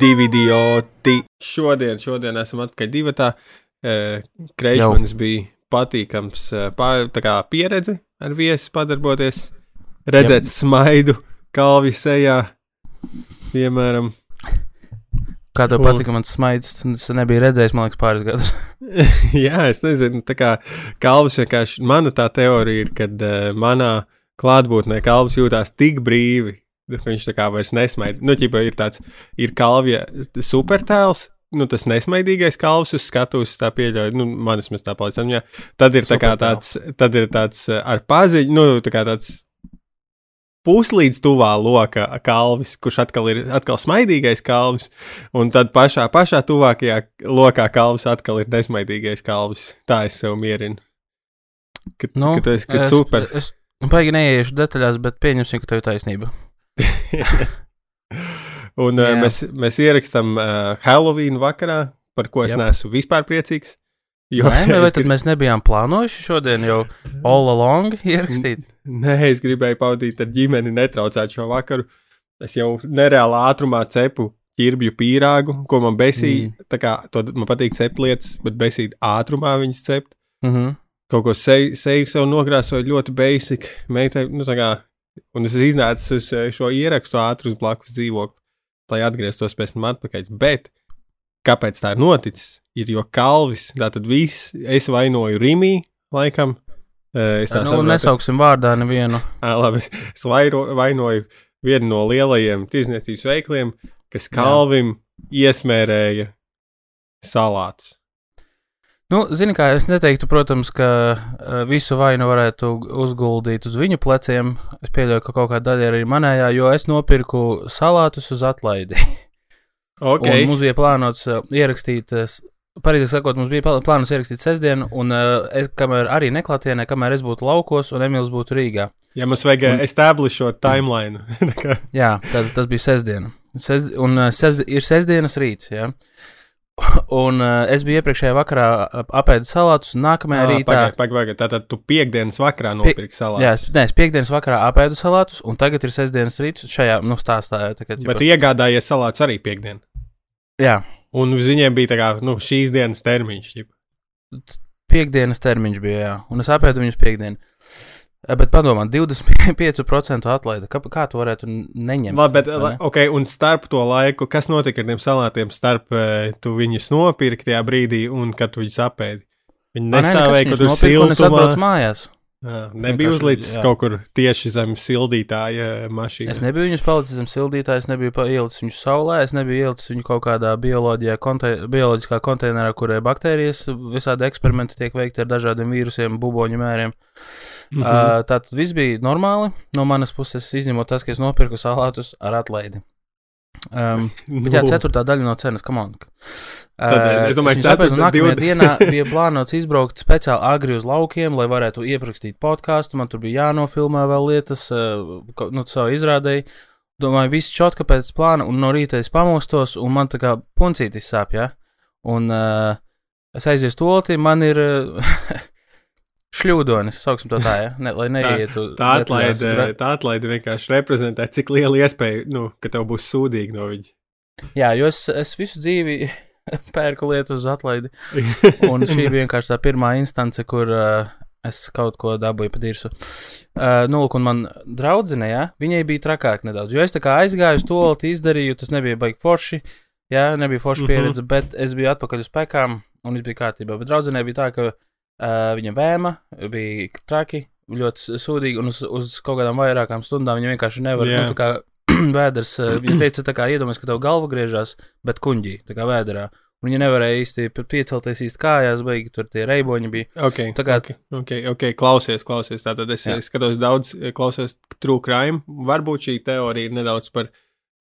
divi idioti. Šodien, šodien esam atpakaļ divatā. Kreišmanis bija patīkams pār, kā, pieredze ar viesi padarboties, redzēt Jau. smaidu kalvi sejā, piemēram. Kā tev patika mans smaids? Es nebiju redzējis, man liekas, pāris gadus. Jā, es nezinu, tā kā kalvis vienkārši, mana tā teorija ir, kad uh, manā klātbūtnē kalvis jūtās tik brīvi, Viņš tā kā vairs nesmaida. Nu, ķipa, ir tāds, ir kalvija supertēls, nu, tas nesmaidīgais kalvs uz skatuves, tā pieļauj, nu, manis mēs tā palicam, jā. Tad ir tā kā tāds, tad ir tāds eh, ar paziņu, nu, tā kā tāds puslīdz tuvā lokā kalvis, kurš atkal ir atkal smaidīgais kalvis, un tad pašā, pašā tuvākajā lokā kalvis atkal ir nesmaidīgais kalvis. Tā es sev mierinu. Ka, nu, ka tas ir super. Es, es baigi neiešu detaļās, bet pieņemsim, ka tev ir taisnība. un uh, mēs, mēs ierakstām uh, Halloween vakarā, par ko es yep. neesmu vispār priecīgs. Jo, Nē, vai tad grib... mēs nebijām plānojuši šodien jau all along ierakstīt? Nē, es gribēju pavadīt ar ģimeni, netraucēt šo vakaru. Es jau nereālā ātrumā cepu ķirbju pīrāgu, ko man besīja. Mm. Tā kā to, man patīk cept lietas, bet besīt ātrumā viņas cept. Mm -hmm. Kaut ko seju se, sev nogrāsoju ļoti basic. Meitai, nu tā kā Un es iznācu uz eh, šo ierakstu ātri uz blakus dzīvokli, lai atgrieztos pēc tam atpakaļ. Bet kāpēc tā ir noticis? Ir jo Kalvis, tātad viss, es vainoju Rimī, laikam. Eh, es tā nu, saprotu, nesauksim vārdā nevienu. À, labi, es, es vairo, vainoju vienu no lielajiem tirzniecības veikliem, kas Kalvim Jā. iesmērēja salātus. Nu, zini, kā es neteiktu, protams, ka uh, visu vainu varētu uzguldīt uz viņu pleciem. Es pieļauju, ka kaut kāda daļa arī manējā, jo es nopirku salātus uz atlaidi. Okay. Un mums bija plānots uh, ierakstīt, uh, pareizāk sakot, mums bija plānots ierakstīt sestdienu, un uh, es, kamēr arī neklātienē, kamēr es būtu laukos un Emīls būtu Rīgā. Ja mums vajag un, establishot timeline. jā, tad tas bija sestdiena. Sesd, un uh, sesd, ir sestdienas rīts. Ja? Un uh, es biju iepriekšējā vakarā apēdis salātus, un nākamajā à, rītā. Pagaid, pagaid, pagaid. Tātad tu piekdienas vakarā nopirki salātus. Jā, es, nē, es piekdienas vakarā apēdu salātus, un tagad ir sestdienas rīts šajā nu, stāstā. Tagad, Bet tu iegādājies salātus arī piekdien. Jā. Un viņiem bija tā kā nu, šīs dienas termiņš. Ģip. Piekdienas termiņš bija, jā, un es apēdu viņus piekdienu. Bet padomā, 25% atlaide. Kā, kā tu varētu neņemt? Labi, bet, ne? ok, un starp to laiku, kas notika ar tiem salātiem, starp tu viņus nopirki tajā brīdī un kad tu viņus apēdi? Viņi nestāvēja, kad tu siltumā. Es atbraucu mājās. Jā, nebija uzlicis jā. kaut kur tieši zem sildītāja mašīnas. Es nebiju viņus palicis zem sildītāja, es nebiju ielicis viņus saulē, es nebiju ielicis viņu kaut kādā konte bioloģiskā konteinerā, kurē baktērijas, visādi eksperimenti tiek veikti ar dažādiem vīrusiem, buboņu mēriem. Mm -hmm. uh, Tātad viss bija normāli no manas puses, izņemot tas, ka es nopirku salātus ar atlaidi. Um, bet jā, ceturtā daļa no cenas. Tad, uh, es domāju, ka ceturtā nākamajā dienā bija plānots izbraukt speciāli agri uz laukiem, lai varētu ieprakstīt podkāstu. Man tur bija jānofilmē vēl lietas, uh, nu, savu izrādēju. Domāju, viss čotka pēc plāna, un no rīta es pamostos, un man tā kā puncītis sāp, ja? Un uh, es aiziešu stolti, man ir. Uh, Šļūdonis, sauksim to tā, ja? ne, lai neietu. Tā, tā, atlaide, gra... tā atlaide vienkārši reprezentē, cik liela iespēja, nu, ka tev būs sūdīgi no viņa. Jā, jo es, es visu dzīvi pērku lietu uz atlaidi. Un šī vienkārši tā pirmā instance, kur uh, es kaut ko dabūju pa dirsu. Uh, nu, un man draudzenē, ja, viņai bija trakāk nedaudz, jo es tā kā aizgāju uz to, izdarīju, tas nebija baigi forši, jā, nebija forši mhm. pieredze, mm -hmm. bet es biju atpakaļ uz pekām, un viss bija kārtībā. Bet draudzenē bija tā, ka Uh, viņa vēma bija traki, ļoti sūdīgi, un uz, uz kaut kādām vairākām stundām viņa vienkārši nevar. Yeah. Nu, kā vēders, uh, viņa teica, tā kā iedomājas, ka tev galva griežās, bet kuņģī, tā kā vēderā. Un viņa nevarēja īsti piecelties īsti kājās, beigi tur tie reiboņi bija. Okay, tā kā, okay, okay, okay, klausies, klausies. Tātad es, es skatos daudz, klausos true crime. Varbūt šī teorija ir nedaudz par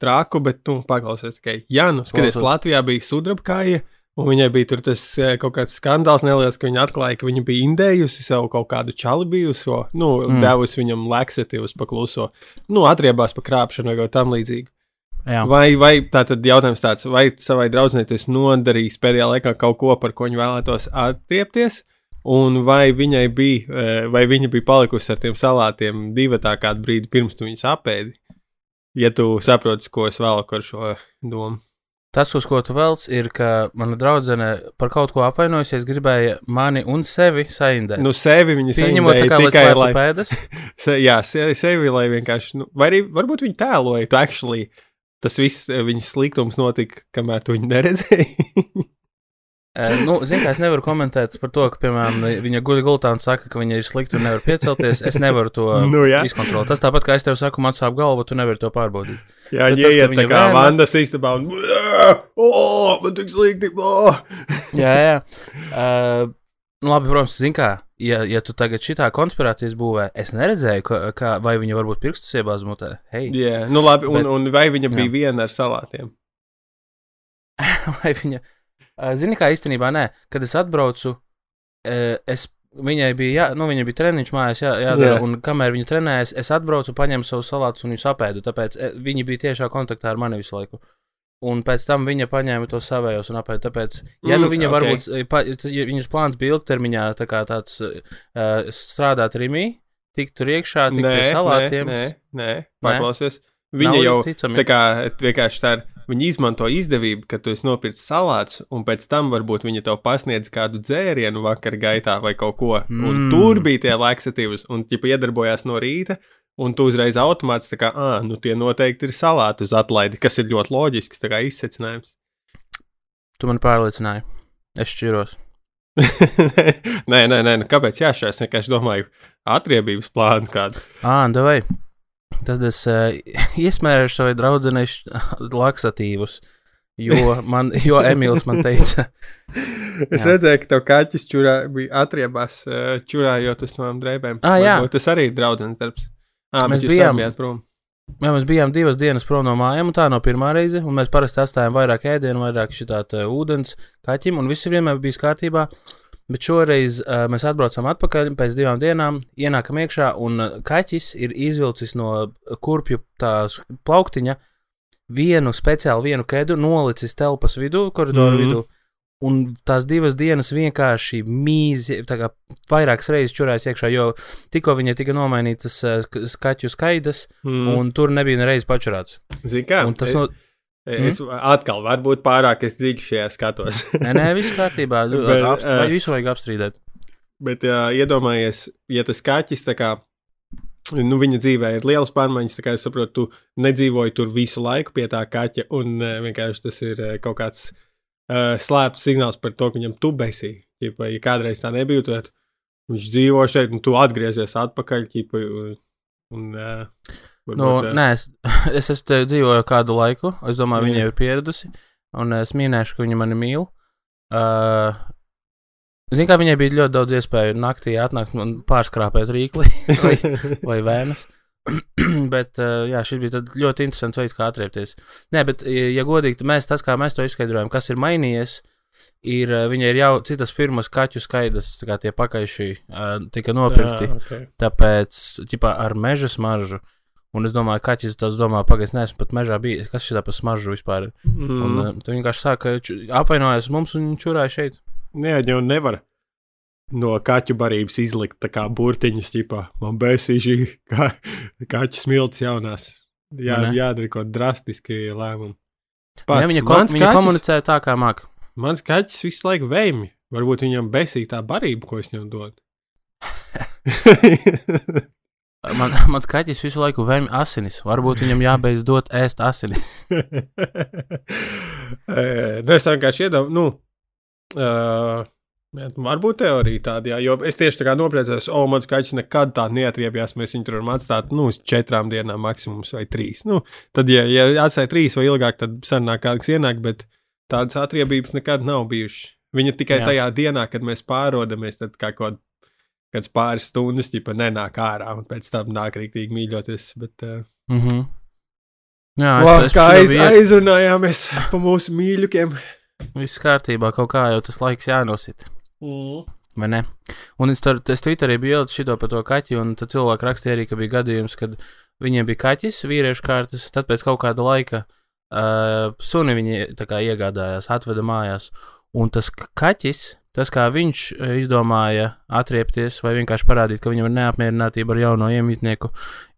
traku, bet tu paklausies tikai. Jā, nu, skaties, Latvijā bija sudrabkāja. Un viņai bija tur tas eh, kaut kāds skandāls neliels, ka viņa atklāja, ka viņa bija indējusi savu kaut kādu čali bijuso, nu, mm. devusi viņam leksatīvus pakluso, nu, atriebās pa krāpšanu vai tam līdzīgu. Jā. Vai, vai tā tad jautājums tāds, vai savai draudzenei tas nodarījis pēdējā laikā kaut ko, par ko viņa vēlētos atriepties, un vai viņai bija, eh, vai viņa bija palikusi ar tiem salātiem divatā kādu brīdi pirms tu viņus apēdi? Ja tu saproti, ko es vēlu ar šo domu. Tas, uz ko tu velc, ir, ka mana draudzene par kaut ko apvainojusies, gribēja mani un sevi saindēt. Nu, sevi viņa saindēja tikai, tikai lai, pēdas. se, jā, se, sevi, lai vienkārši, nu, vai arī varbūt viņa tēloja, tu actually, tas viss eh, viņas sliktums notika, kamēr tu viņu neredzēji. Nu, Ziniet, es nevaru komentēt par to, ka, piemēram, viņa guļ gultā un saka, ka viņa ir slikta un nevar piecelties. Es nevaru to Nu, jā. izkontrolēt. Tas tāpat kā es tev saku, man sāp galva, tu nevari to pārbaudīt. Jā, Bet viņa tas, ka iet tā kā vēma- vandas istabā un, oh, man tik slikti, oh. Jā, jā. Uh, labi, protams, zini, kā, ja, ja tu tagad šitā konspirācijas būvē, es neredzēju, ka, kā, vai viņa varbūt pirkstus iebāz mutē. Hei, Jā, nu labi, un, Bet- un vai viņa bija Jā. viena ar salātiem? vai viņa. Uh, zini, kā īstenībā nē, kad es atbraucu, uh, es. Viņai bija, jā, nu, viņa bija treniņš mājās, jā, jādara, Jā. un kamēr viņa trenējas, es atbraucu, paņēmu savus salātus un viņus apēdu. Tāpēc eh, viņi bija tiešā kontaktā ar mani visu laiku. Un pēc tam viņa paņēma to savējos un apēda. Tāpēc, ja nu Mm, viņa ok. varbūt, eh, pa, ja viņas plāns bija ilgtermiņā, tā kā tāds uh, strādāt rimī, tikt tur iekšā, tikt pie salātiem. nē, nē, paklausies. Nav Viņa jau ticami. tā kā vienkārši tā ir. Viņa izmanto izdevību, ka tu esi nopircis salātus, un pēc tam varbūt viņa tev pasniedz kādu dzērienu vakar gaitā vai kaut ko. Mm. Un tur bija tie laxatīvas, un tie iedarbojās no rīta. Un tu uzreiz automātiski tā kā, ah, nu tie noteikti ir salāti uz atlaidi, kas ir ļoti loģisks tā kā izsecinājums. Tu man pārliecināji. Es šķiros. nē, nē, nē, nu kāpēc jāšķiras? Es vienkārši domāju, atriebības plānu kādu. Ā, davai. Tad es uh, iesmērēšu savai draudzenei laksatīvus, jo, man, jo Emīls man teica, Es Jā. redzēju, ka tev kaķis čurā, bija atriebās, eh, čurājot uz tām drēbēm. Ā, jā. Varbūt Tas arī ir draudzens darbs. À, Mēs bijām- prom. jā, mēs bijām divas dienas prom no mājām, un tā nav pirmā reize, un mēs parasti atstājam vairāk ēdienu, vairāk šitā tā, ūdens kaķim, un viss vienmēr bijis kārtībā. Bet šoreiz uh, mēs atbraucam atpakaļ pēc divām dienām, ienākam iekšā, un kaķis ir izvilcis no kurpju tās plauktiņa vienu speciālu vienu kedu, nolicis telpas vidū, koridoru mm. vidū. Un tās divas dienas vienkārši mīzi, tā kā vairākas reizes čurājas iekšā, jo tikko viņai tika nomainītas uh, sk- skaķu skaidrs, Mm. un tur nebija nereiz pačurāts. Zini, kā? Un tas no. Es atkal varbūt pārāk es dziļi šajā skatos. Nē, nē, viss kārtībā. Bet, Apst... ā. Vai visu vajag apstrīdēt? Bet uh, iedomājies, ja tas kaķis tā kā. Nu, viņa dzīvē ir liels pārmaiņas, tā kā es saprotu, tu nedzīvoji tur visu laiku pie tā kaķa, un uh, vienkārši tas ir uh, kaut kāds uh, slēpts signāls par to, ka viņam tu besi. Ja kādreiz tā nebija, tad viņš dzīvo šeit, un tu atgriezies atpakaļ. Ķipa, un, un, uh, Nu, varbūt, ā, nē, es, es esmu te dzīvoju kādu laiku. Es domāju, Jā. viņa jau ir pieradusi. Un es minēšu, ka viņa mani mīl. Uh, Ziniet, kā viņai bija ļoti daudz iespēju naktī atnākt un pārskrāpēt rīkli vai, vai vēmas. bet, uh, jā, šis bija ļoti interesants veids, kā atriepties. Nē, bet, ja godīgi, mēs, tas, kā mēs to izskaidrojam, kas ir mainījies, ir, uh, viņai ir jau citas firmas kaķu skaidrs, kā tie pakaiši uh, tika nopirkti. Jā, okay. Tāpēc, ķipā, ar meža smaržu. Un es domāju, ka kaķis tas domā, pagaidi, neesmu pat mežā bijis. Kas šī tā par smaržu vispār ir? Mm. Un uh, tu vienkārši sāka apvainojas mums un čurāja šeit. Jā, jau nevar no kaķu barības izlikt tā kā burtiņus, tipā man bēsīši kā kaķu smilts jaunās. Jā, ne? jādara kaut drastiski lēmumi. Jā, viņa ko, viņa kaķis, komunicē tā, kā māk. mans kaķis visu laiku vēmj. Varbūt viņam besīja tā barība, ko es viņam dodu. Man, mans kaķis visu laiku vēmj asinis. Varbūt viņam jābeidz dot ēst asinis. Nu, es vienkārši iedomājos, nu, uh, varbūt teorija tāda, jā, jo es tieši tā kā nopriecājos, o, mans kaķis nekad tā neatriebjās, mēs viņu tur varam atstāt, nu, uz četrām dienām maksimums vai trīs. Nu, tad, ja, ja atstāja trīs vai ilgāk, tad sanāk kāds ienāk, bet tādas atriebības nekad nav bijušas. Viņa tikai Jā. jā. tajā dienā, kad mēs pārodamies, tad kā kaut kāds pāris stundas, ģipa, nenāk ārā, un pēc tam nāk rīktīgi mīļoties, bet... Uh, Mm -hmm. Jā, es, kā es aiz, biju- aizrunājāmies pa mūsu mīļukiem. Viss kārtībā, kaut kā jau tas laiks jānosit. Mm. Vai ne? Un es, tur, es Twitterī biju ielicis šo par to kaķi, un tad cilvēki rakstīja arī, ka bija gadījums, kad viņiem bija kaķis, vīriešu kārtas, tad pēc kaut kāda laika uh, suni viņi kā iegādājās, atveda mājās. Un tas kaķis, tas kā viņš uh, izdomāja atriepties vai vienkārši parādīt, ka viņam ir neapmierinātība ar jauno iemītnieku,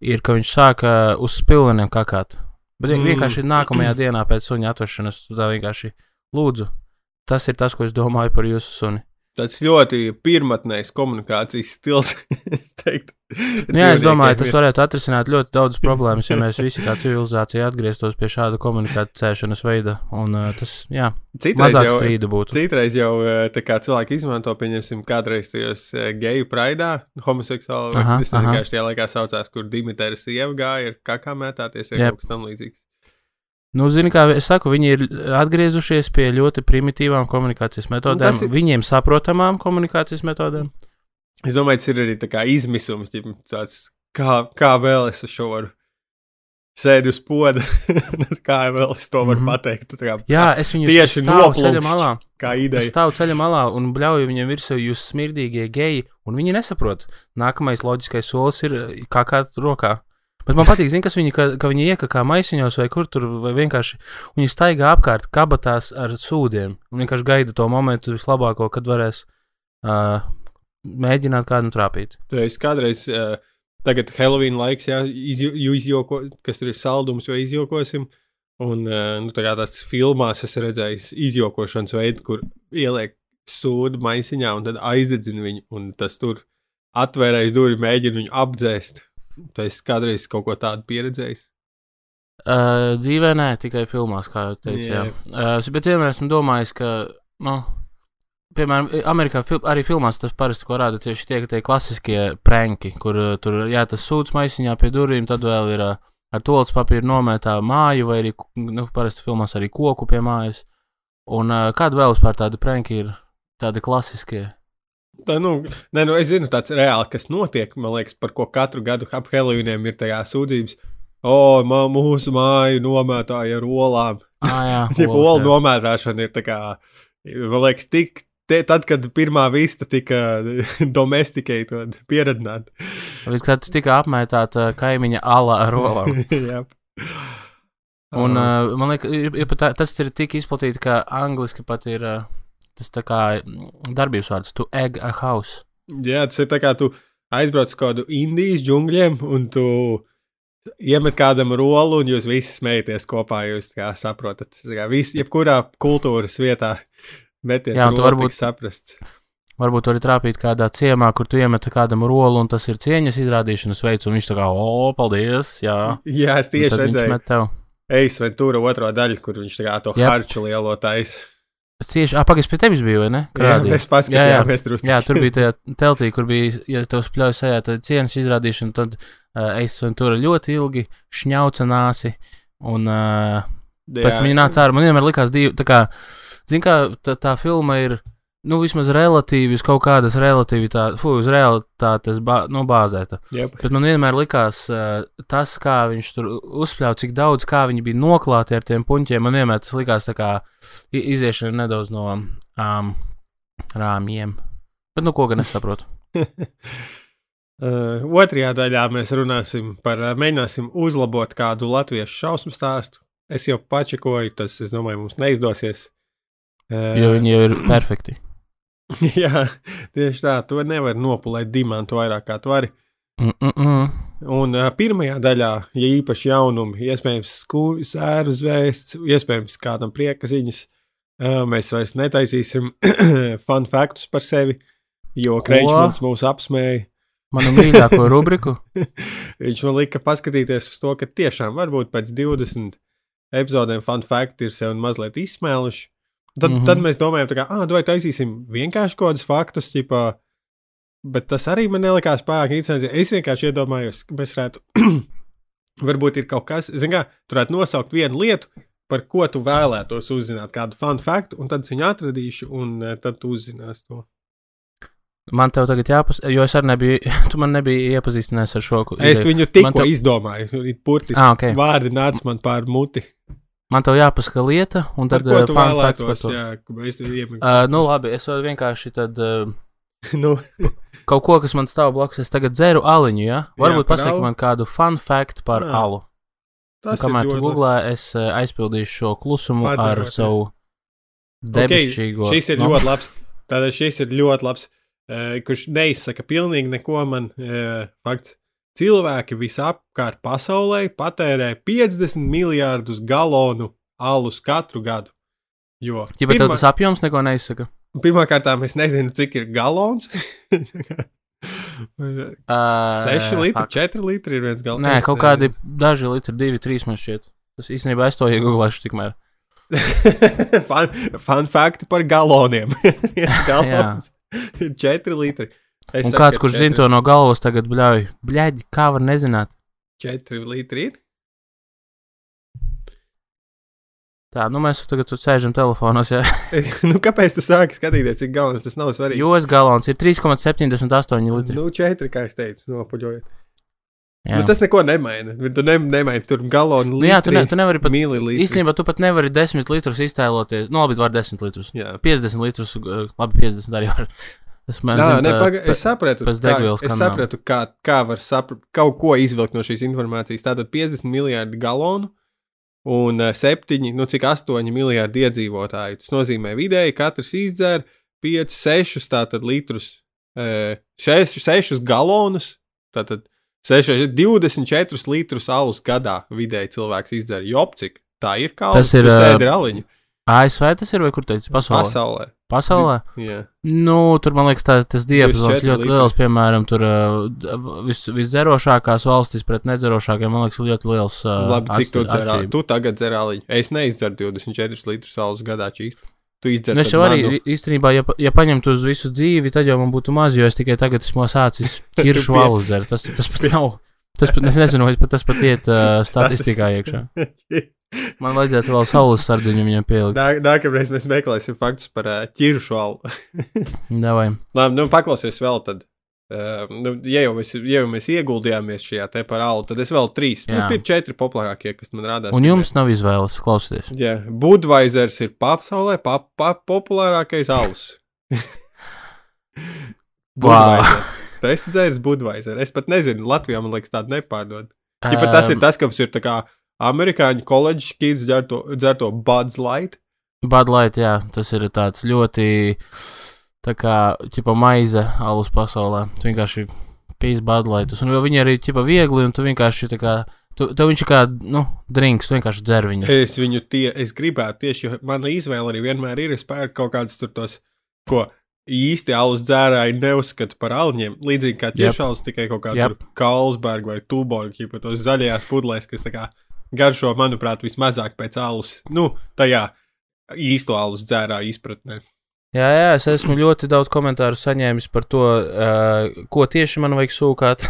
ir, ka viņš sāka uz spilveniem kakāt. Bet mm. Vienkārši nākamajā dienā pēc suņa atvešanas tā vienkārši lūdzu. Tas ir tas, ko es domāju par jūsu suni. Tas ļoti pirmotnējs komunikācijas stils. es teiktu, Jā, es domāju, tas varētu atrisināt ļoti daudz problēmas, ja mēs visi kā civilizācija atgrieztos pie šāda komunikācijas veida. Un tas, jā, Citreiz mazāk jau, strīdu būtu. citreiz jau kā cilvēki izmanto, pieņemsim, kādreiz tajos geju praidā, homoseksuāli, vai Aha, es nezinu, aha. kā šajā laikā saucās, kur Dimitēra sieva gāja, ir kakā mētāties, vai Jep. kaut kas tam līdzīgs. Nu, zini, kā es saku, viņi ir atgriezušies pie ļoti primitīvām komunikācijas metodēm, tas ir- viņiem saprotamām komunikācijas metodēm. Es domāju, tas ir arī tā kā izmisums, ģip, tāds, kā, kā vēl es šo varu sēdi uz poda, kā vēl es to varu Mhm. pateikt. Tā kā, Jā, es viņus Tieši stāvu ceļa malā. kā Es ideja. stāvu ceļa malā un bļauju viņiem virsū, jūs smirdīgie geji, un viņi nesaprot. Nākamais loģiskais solis ir kā kā rokā. Bet man patīk, zin, kas viņi, ka, ka viņi iekakā maisiņos vai kur tur, vai vienkārši viņi staigā apkārt kabatās ar sūdiem un vienkārši gaida to momentu vislabāko, kad varēs uh, mēģināt kādam trāpīt. Tu esi kādreiz, uh, tagad Halloween laiks, jā, izjo, izjoko, kas ir saldums, jo izjokosim. Un, uh, nu, tā kā tāds filmās es redzēju izjokošanas veidu, kur ieliek sūdu maisiņā un tad aizdedzina viņu, un tas tur atvērtais durvis, mēģina viņu apdzēst. Tu esi kādreiz kaut ko tādu pieredzējis. Uh, dzīvē nē, tikai filmās, kā jau teicu. Jā. Jā. Uh, bet vienmēr esmu domājis, ka, nu, piemēram, Amerikā fil arī filmās tas parasti, ko rāda tieši tie, tie klasiskie pranki, kur uh, tur, jā, tas sūds maisiņā pie durvīm, tad vēl ir uh, ar tolis papīru nomētā māju, vai arī, nu, parasti filmās arī koku pie mājas. Un uh, kāda vēl vispār tāda pranki ir tādi klasiskie? Tā, nu, ne, nu, es zinu, tāds reāli, kas notiek. Man liekas, par ko katru gadu ap Halloweeniem ir tajā sūdzības. O, mā, mūsu māju nomētāja ar olām. Ah, jā, Ja olu nomētāšana ir tā kā, man liekas, tik. Te, tad, kad pirmā vista tika domesticēta, pieredzināta. Bet Kad tika apmētāta kaimiņa ala ar olām. Un, uh, man liekas, tas ir tik izplatīts, ka angliski pat ir uh, tas tā kā mm, darbības vārds, to egg a house. Jā, tas ir tā kā tu aizbrauc uz kādu Indijas džungļiem, un tu iemet kādam rolu, un jūs visi smējaties kopā. Jūs saprotat, kā vis, jebkurā kultūras vietā meties Jā, tu rolu varbūt- tiks saprasts. Varbūt var trāpīt kādā ciemā, kur tu iemeti kādam rolu, un tas ir cieņas izrādīšanas veids, un viņš tā kā, o, paldies, jā. Jā, es tieši redzēju. Eis vai tur otro daļu, kur viņš tā kā to Jep. harču lielo taisa. Es tieši, ah, pagaidi, pie tevis biju, vai ne? Jā, Krādīja. mēs paskatījāmies drusku. Jā, tur bija tajā teltī, kur bija, ja tev spļauj sajā, tad cieņas izrādīšana, tad uh, es un tur ļoti ilgi šņauca nāsi, un uh, pēc tam viņi nāca ārā. Man vienmēr likās divi, tā kā, zin kā, tā, tā filma ir, nu, vismaz relatīvi uz kaut kādas relativitātes, fu, uz realitātes bā, nu, bāzēta. Jep. Bet man vienmēr likās uh, tas, kā viņš tur uzspļāva, cik daudz, kā viņi bija noklāti ar tiem puņķiem. Man vienmēr tas likās tā kā iziešana nedaudz no um, rāmjiem. Bet nu ko gan es saprotu? Uh, otrajā daļā mēs runāsim par, uh, mēģināsim uzlabot kādu latviešu šausmu stāstu. Es jau pačakoju, tas, es domāju, mums neizdosies. Uh, Jo viņi jau ir perfekti. jā, tieši tā, to nevar nopulēt dimantu vairāk kā tu vari. Mm -mm. Un uh, pirmajā daļā, ja īpaši jaunumi, iespējams, sēru zvēsts, iespējams, kādam prieka ziņas, uh, mēs vairs netaisīsim fun faktus par sevi, jo Kreičmans mūs apsmēja. Manu mīļāko rubriku. Viņš man lika paskatīties uz to, ka tiešām varbūt pēc 20 epizodēm fun fakti ir sevi mazliet izsmēluši. Tad, mm. -hmm. tad mēs domājam, ka, ah, vai taisīsim vienkārši kaut kādus faktus, ķipā, bet tas arī man nelikās pārāk interesanti. Es vienkārši iedomājos, ka mēs varētu, varbūt ir kaut kas, zin kā, tu varētu nosaukt vienu lietu, par ko tu vēlētos uzzināt, kādu fun faktu, un tad es viņu atradīšu, un eh, tad tu uzzināsi to. Man tev tagad jāpas, jo es arī nebiju, tu man nebija iepazīstinājies ar šo. Es ideju. viņu tikko tev- izdomāju, ir burtiski. Ah, ok. Vārdi nāca man pār muti. Man tev jāpasaka lieta, un Par tad ko uh, tu fun facts par vēlētos? to. Jā, tev iemīļojam. Uh, nu, labi, es varu vienkārši tad. Uh, nu, kaut ko, kas man stāv blakus. Es tagad dzeru aliņu, ja? Varbūt par pasaki alu? man kādu fun fact par Jā, alu. Un tas ir kamēr tu googlē, es uh, aizpildīšu šo klusumu ar Padzeroties. savu debesšķīgo. Okay, šis ir nu, ļoti labs. Tātad šis ir ļoti labs, uh, kurš neizsaka pilnīgi neko man. Uh, fakts. Cilvēki visapkārt pasaulē patērē 50 miljārdus galonu alus katru gadu. Jo Ja bet tev tas apjoms neko neizsaka. pirmkārt, es nezinu, cik ir galons. Uh, 6 litri, fuck. 4 litri ir viens galons. Nē, kaut kādi daži litri, divi, trīs man šķiet. Tas īstenībā es to iegūlēšu tikmēr. fun, fun fact par galoniem. Viens galons ir 4 litri. Es Un kāds, kurš zina to no galvas, tagad bļauj. Bļaigi, kā var nezināt? 4 litri ir. Tā, nu mēs tagad sēžam telefonos, jā. nu, kāpēc tu sāki skatīties, cik galons tas nav svarīgi? Jos galons ir 3,78 litri. Nu, 4, kā es teicu, nopuļojot. Jā. Nu, tas neko nemaina. Tu ne, nemaini tur galonu. Nu, jā, tu, ne, tu nevari pat. Mililitri. Īstenībā tu pat nevari 10 litrus iztēloties. Nu, labi, var 10 litrus. Jā. 50 litrus, labi, 50 arī var. Es, tā- paga, es sapratu, kā, es sapratu kā, kā var saprast, kaut ko izvilkt no šīs informācijas. Tātad 50 miljardi galonu un eh, 7, nu cik 8 miljardi iedzīvotāju. Tas nozīmē, vidēji katrs izdzer 5, 6 tātad litrus, 6, 6 galonus, tātad 6, 24 litrus alus gadā vidēji cilvēks izdzer. Jop, cik tā ir kā Tas ir, ā, sēdi raliņu ASV tas ir vai kur teicis? Pasaulē. pasaulē. Pasaulē? Jā. Nu, tur man liekas, tā, tas diapazons 24 ļoti litri. liels. Piemēram, tur uh, vis, visdzerošākās valstis pret nedzerošākajām, man liekas, ļoti liels. Uh, Labi, cik tu atšķir- dzer? atšķirība. Tu tagad dzer aliņu. Es neizderu 24 litrus saules gadā čīst. Tu izdzer Nu, es jau arī manu. īstenībā, ja, ja paņemtu uz visu dzīvi, tad jau man būtu maz, jo es tikai tagad esmu sācis ķiršu pie- alu dzert. Tas, tas pat nav. Tas pat, es nezinu, vai tas pat iet uh, statistikā iekšā. Man vajadzētu vēl saules sardiņu viņam pielikt. Nā- Nākamreiz mēs meklēsim faktus par uh, ķiršu alu. Davai. Labi, nu paklausies vēl tad. Uh, nu, ja, jau mēs, ja jau mēs ieguldījāmies šajā te par alu, tad es vēl trīs. Nu, Jā. ir četri populārākie, kas man rādās. Un jums nav izvēles, klausieties. Jā, Budvaisers ir pasaulē pa, pa, populārākais alus. Budvaisers. Tu esi dzēris Budvaiseru. Es pat nezinu, Latvijā man liekas tādu nepārdod. Ja pat tas ir Um, tas, kas ir tā kā amerikāņu koledžas kids dzer to, dzer to Buds Light. Bud Light, jā, tas ir tāds ļoti, tā kā, ķipa maize alus pasaulē. Tu vienkārši pīs Bud Lightus, un viņi arī, ķipa, viegli, un tu vienkārši, tā kā, tu, tev viņš ir kā, nu, drinks, tu vienkārši dzer viņu. Es viņu tie, es gribētu tieši, jo mana izvēle arī vienmēr ir, es pērku kaut kādus tur tos, ko īsti alus dzērāji neuzskata par alņiem. Līdzīgi kā Jep. tiešāls tikai kaut Jep. yep. Kalsberga vai Tuborga, ja tos zaļajās pudlēs, kas tā kā garšo, manuprāt, vismazāk pēc alus, nu, tajā īsto alus dzērāju izpratnē. Jā, jā, es esmu ļoti daudz komentāru saņēmis par to, uh, ko tieši man vajag sūkāt,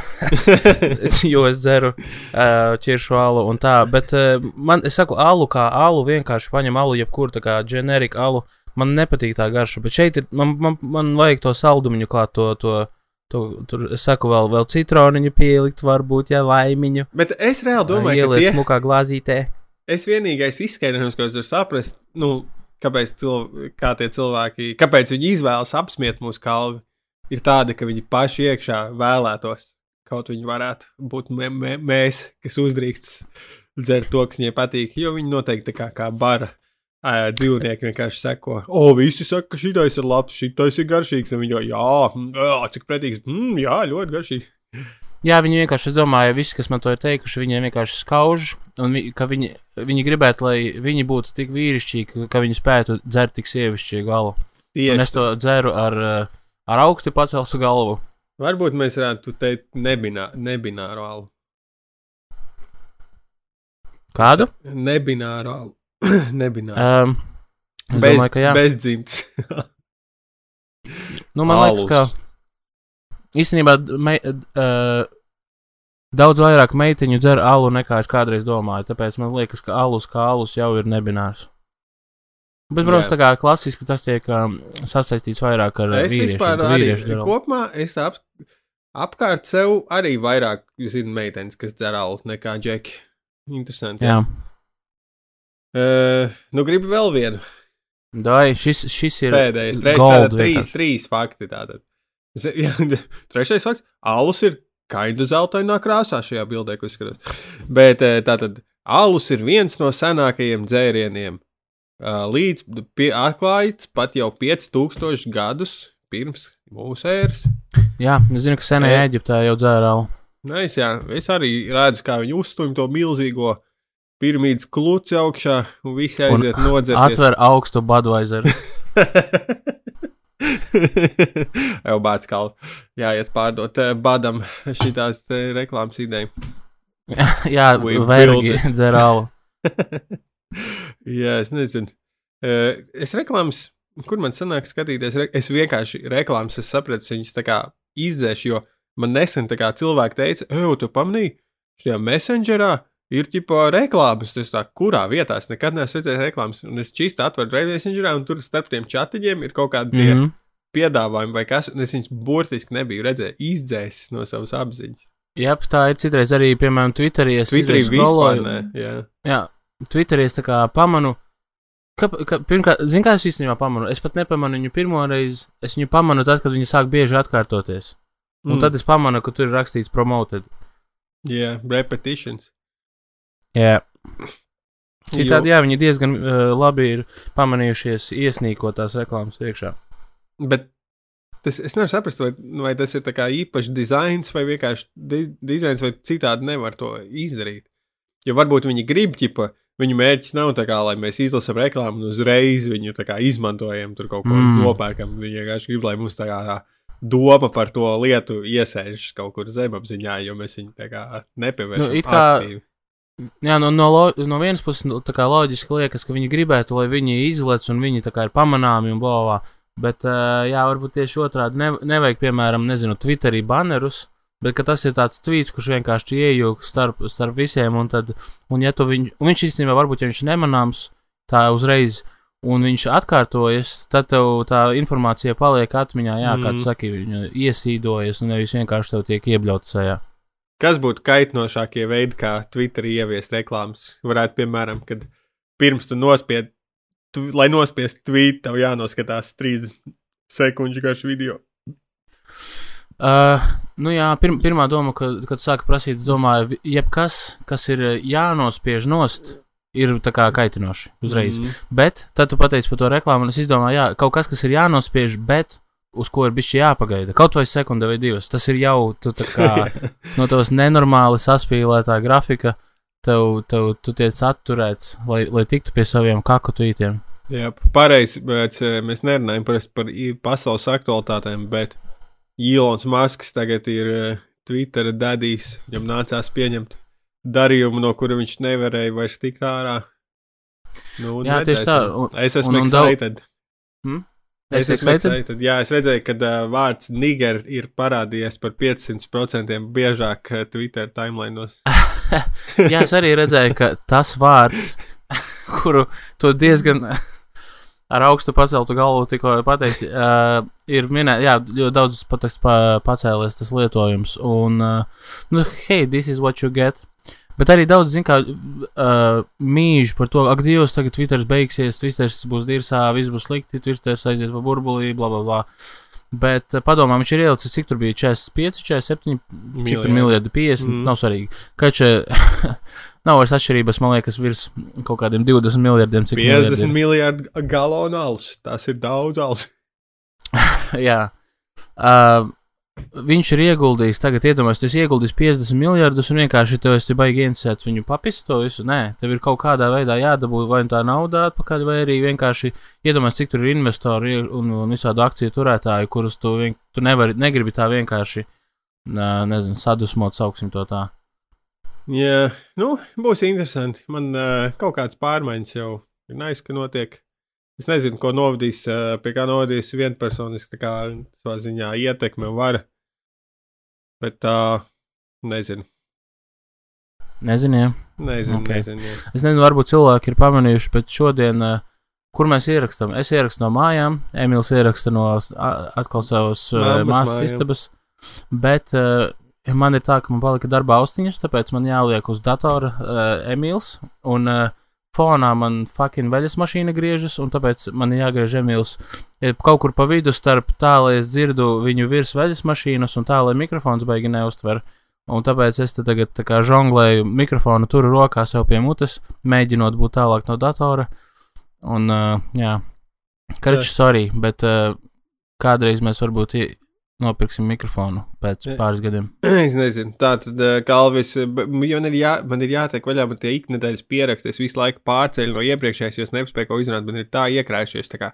jo es dzeru uh, ķiršu alu un tā. Bet uh, man, es saku, alu kā alu, vienkārši paņem alu, jebkuru tā kā ģenerika alu. Man nepatīk tā garša, bet šeit ir, man, man, man vajag to saldumiņu klāt, to, to, to tur, es saku, vēl, vēl citroniņu pielikt, varbūt, ja laimiņu. Bet es reāli domāju, ka ielikt tie, smukā glāzītē. es vienīgais izskaidrojums, ko es varu saprast, nu, kāpēc cilv, kā tie cilvēki, kāpēc viņi izvēlas apsmiet mūsu kalvi, ir tāda, ka viņi paši iekšā vēlētos. Kaut viņi varētu būt mē, mē, mēs, kas uzdrīkst dzert to, kas viņiem patīk, jo viņi noteikti kā, kā bara. Ā, Dzīvnieki vienkārši seko, o, visi saka, ka šitais ir labs, šitais ir garšīgs. Viņi jau, jā, jā, cik pretīgs, mm, jā, ļoti garšīgs. Jā, viņi vienkārši, es domāju, visi, kas man to ir teikuši, viņiem vienkārši skauž, un vi, ka viņi, viņi gribētu, lai viņi būtu tik vīrišķīgi, ka viņi spētu dzert tik sievišķīgu galu. Un es Tieši to dzeru ar, ar augstu paceltu galvu. Varbūt mēs varētu teikt, nebinā, nebināru alu. Kādu? Nebināru alu. nebināru. Um, es bez, domāju, ka jā. bezdzimts. Nu, man liekas, ka īstenībā me, uh, daudz vairāk meiteņu dzer alu nekā es kādreiz domāju. Tāpēc man liekas, ka alus kā alus jau ir nebinārs. Bet, protams, Jā. tā kā klasiski tas tiek um, sasaistīts vairāk ar es vīriešiem. vispār ka arī alu. kopumā es ap, apkārt sev arī vairāk zinu meitenes, kas dzer alu nekā džeki. Interesanti. Jā, Uh, nu, gribu vēl vienu. Dai, šis, šis ir Pēdējais, trešais, tātad trīs, trīs fakti. Tātad. Trešais fakts - alus ir kaidu zeltainā krāsā šajā bildē, ko izskatās. Bet eh, tātad alus ir viens no senākajiem dzērieniem. eh, Līdz pie, atklāts pat jau 5000 gadus pirms mūsu ēras. Jā, es zinu, ka senajā Eģiptē jau dzēra alu. Nē, es, jā, es arī redzu, kā viņi uzstumj to milzīgo piramīdas kluci augšā, un visi aiziet un nodzerties. Atver augstu Budweiser. Jau bāc kā jāiet pārdot eh, badam šitās eh, reklāmas ideja. jā, it. dzerālu. Jā, es nezinu. Eh, Es reklāmas, kur man sanāk skatīties, es vienkārši reklāmas, es sapratu, viņas tā kā izdzēšu, jo man nesen tā kā cilvēki teica, ej, tu pamanīji, šajā messengerā ir ģipa reklāmas. Tas tā, kurā vietā es nekad neesmu redzējis reklāmas. Un es čīsti atveru messengerā, un tur starp tiem chatiņiem ir kaut kādi Mm -hmm. piedāvājumi vai kas, un es viņus burtiski nebiju redzējis, izdzēsis no savas apziņas. Jā, tā ir citreiz arī, piemēram, Twitterī. Es Twitterī vispār nē, jā. Jā, Twitterī es tā kā pamanu. Ka, ka, pirmkārt, zinu, kā es īstenībā pamanu. Es pat nepamanu viņu pirmo reizi. Es viņu pamanu tad, kad viņi sāk bieži atkārtoties. Un mm. tad es pamanu, ka tur ir rakstīts promoted. Jā, repetitions. Jā. Citādi, jā, viņi diezgan uh, labi ir pamanījušies iesnīkotās reklāmas iekšā. Bet tas, es nevaru saprast, vai, vai tas ir īpašs dizains, vai vienkārši di dizains, vai citādi nevar to izdarīt. Jo varbūt viņi grib, ķipa, viņu mērķis nav tā kā, lai mēs izlasām reklāmu un uzreiz viņu kā izmantojam, tur kaut ko Mm. nopērkam. Viņi vienkārši grib, lai mums tā kā tā doma par to lietu iesēžas kaut kur zemapziņā, jo mēs viņu tā kā nepievēršam. Nu, kā- aktīvi. Jā, no, no, lo, no vienas puses, nu, tā kā loģiski liekas, ka viņi gribētu, lai viņi izlec un viņi tā kā ir pamanāmi un blāvā. Bet, uh, jā, varbūt tieši otrādi ne, nevajag, piemēram, nezinu, Twitterī banerus, bet ka tas ir tāds tweets, kurš vienkārši iejūg starp, starp visiem, un, tad, un, ja tu viņu, un viņš īstenībā, varbūt, ja viņš nemanāms tā uzreiz, un viņš atkārtojas, tad tev tā informācija paliek atmiņā, jā, mm. kā tu Mm. saki, viņa iesīdojas, un nevis vienkārši tev tiek iebļauts sajā. Kas būtu kaitinošākie veidi, kā Twitterī ieviest reklāmas? Varētu, piemēram, kad pirms tu nospied, tu, lai nospiestu tweet, tev jānoskatās 30 sekundžu garš video. Uh, nu jā, pir, pirmā doma, kad, kad sāka prasīt, domāju, jebkas, kas ir uh, jānospiež nost, ir tā kā kaitinoši uzreiz. Mm. Mm. Bet tad tu pateici par to reklāmu, un es izdomāju, jā, kaut kas, kas ir jānospiež, bet uz ko ir bijis jāpagaida. Kaut vai sekunde vai divas. Tas ir jau tu, tā kā, no tavas nenormāli saspīlētā grafika. Tev, tev tu tiec atturēts, lai, lai tiktu pie saviem kakutītiem. Jā, pareizi, bet eh, mēs nerunājam par, pasaules aktualitātēm, bet Ilons Masks tagad ir eh, Twitter dadījis, viņam nācās pieņemt darījumu, no kura viņš nevarēja vairs tikt ārā. Nu, Jā, tieši tā, redzēsim. un- es esmu un- un daudz- excited. Es esmu excited? excited. Jā, es redzēju, ka uh, vārds Niger ir parādījies par 500% biežāk Twitter timelainos. Jā, es arī redzēju, ka tas vārds, kuru tu diezgan ar augstu paceltu galvu tikko pateici, uh, ir minēts, jā, ļoti daudz pateiks, pa, pacēlies tas lietojums. Un, uh, nu, hei, this is what you get. Bet arī daudz, zin, kā uh, mīž par to, ak, Dievs, tagad Twitter beigsies, Twitter būs dirsā, viss būs slikti, Twitter aiziet pa burbulī, bla, bla, bla. Bet uh, padomā, viņš ir ielicis, cik tur bija 45, 47, cik tur miljardi, 50, mm. Nav svarīgi. Kačē, nav vairs atšķirības, man liekas, virs kaut kādiem 20 miljardiem, cik 50 miljardu galonu alus. Tas ir daudz alus. Jā. Uh, viņš ir ieguldījis, tagad iedomājieties, tas ieguldījis 50 miljardus un vienkārši tev esi baigi iensēt viņu papist to visu. Nē, tev ir kaut kādā veidā jādabū vai nu tā nauda atpakaļ, vai arī vienkārši iedomājies, cik tur ir investori un, un visādu akciju turētāju, kurus tu, vien, tu nevari, negribi tā vienkārši, nezinu, sadusmot, sauksim to tā. Jā, nu, būs interesanti. Man uh, kaut kāds pārmaiņas jau ir nais, ka notiek. Es nezinu, ko novadīs, uh, pie kā novadīs vienpersoniski, kā savā ziņā ietekme un vara. Bet tā, uh, nezinu. Nezinu, jā. Nezinu, Ok. okay. nezinu. Jā. Es nezinu, varbūt cilvēki ir pamanījuši, bet šodien, eh, kur mēs ierakstām, es ierakstu no mājām, Emīls ieraksta no atkal savas Mammas māsas istabas, bet uh, man ir tā, ka man palika darbā austiņas, tāpēc man jāliek uz datora uh, Emīls, un uh, fonā man fucking veļas mašīna griežas, un tāpēc man jāgriež Emīls eh, kaut kur pa vidu starp tā, lai es dzirdu viņu virs veļas mašīnas, un tā, lai mikrofons baigi neustver. Un tāpēc es te tagad tā kā žonglēju mikrofonu, turu rokā sev pie mutes, mēģinot būt tālāk no datora. Un, uh, jā, karš, sorry, bet uh, kādreiz mēs varbūt nopirksim mikrofonu pēc Jā. pāris gadiem. Es nezinu, tā tad uh, Kalvis, jo man ir, jā, man ir jātiek vaļā, man tie iknedēļas pieraksti, es visu laiku pārceļu no iepriekšējās, jo es nespēju ko izrunāt, man ir tā iekrājušies, tā kā.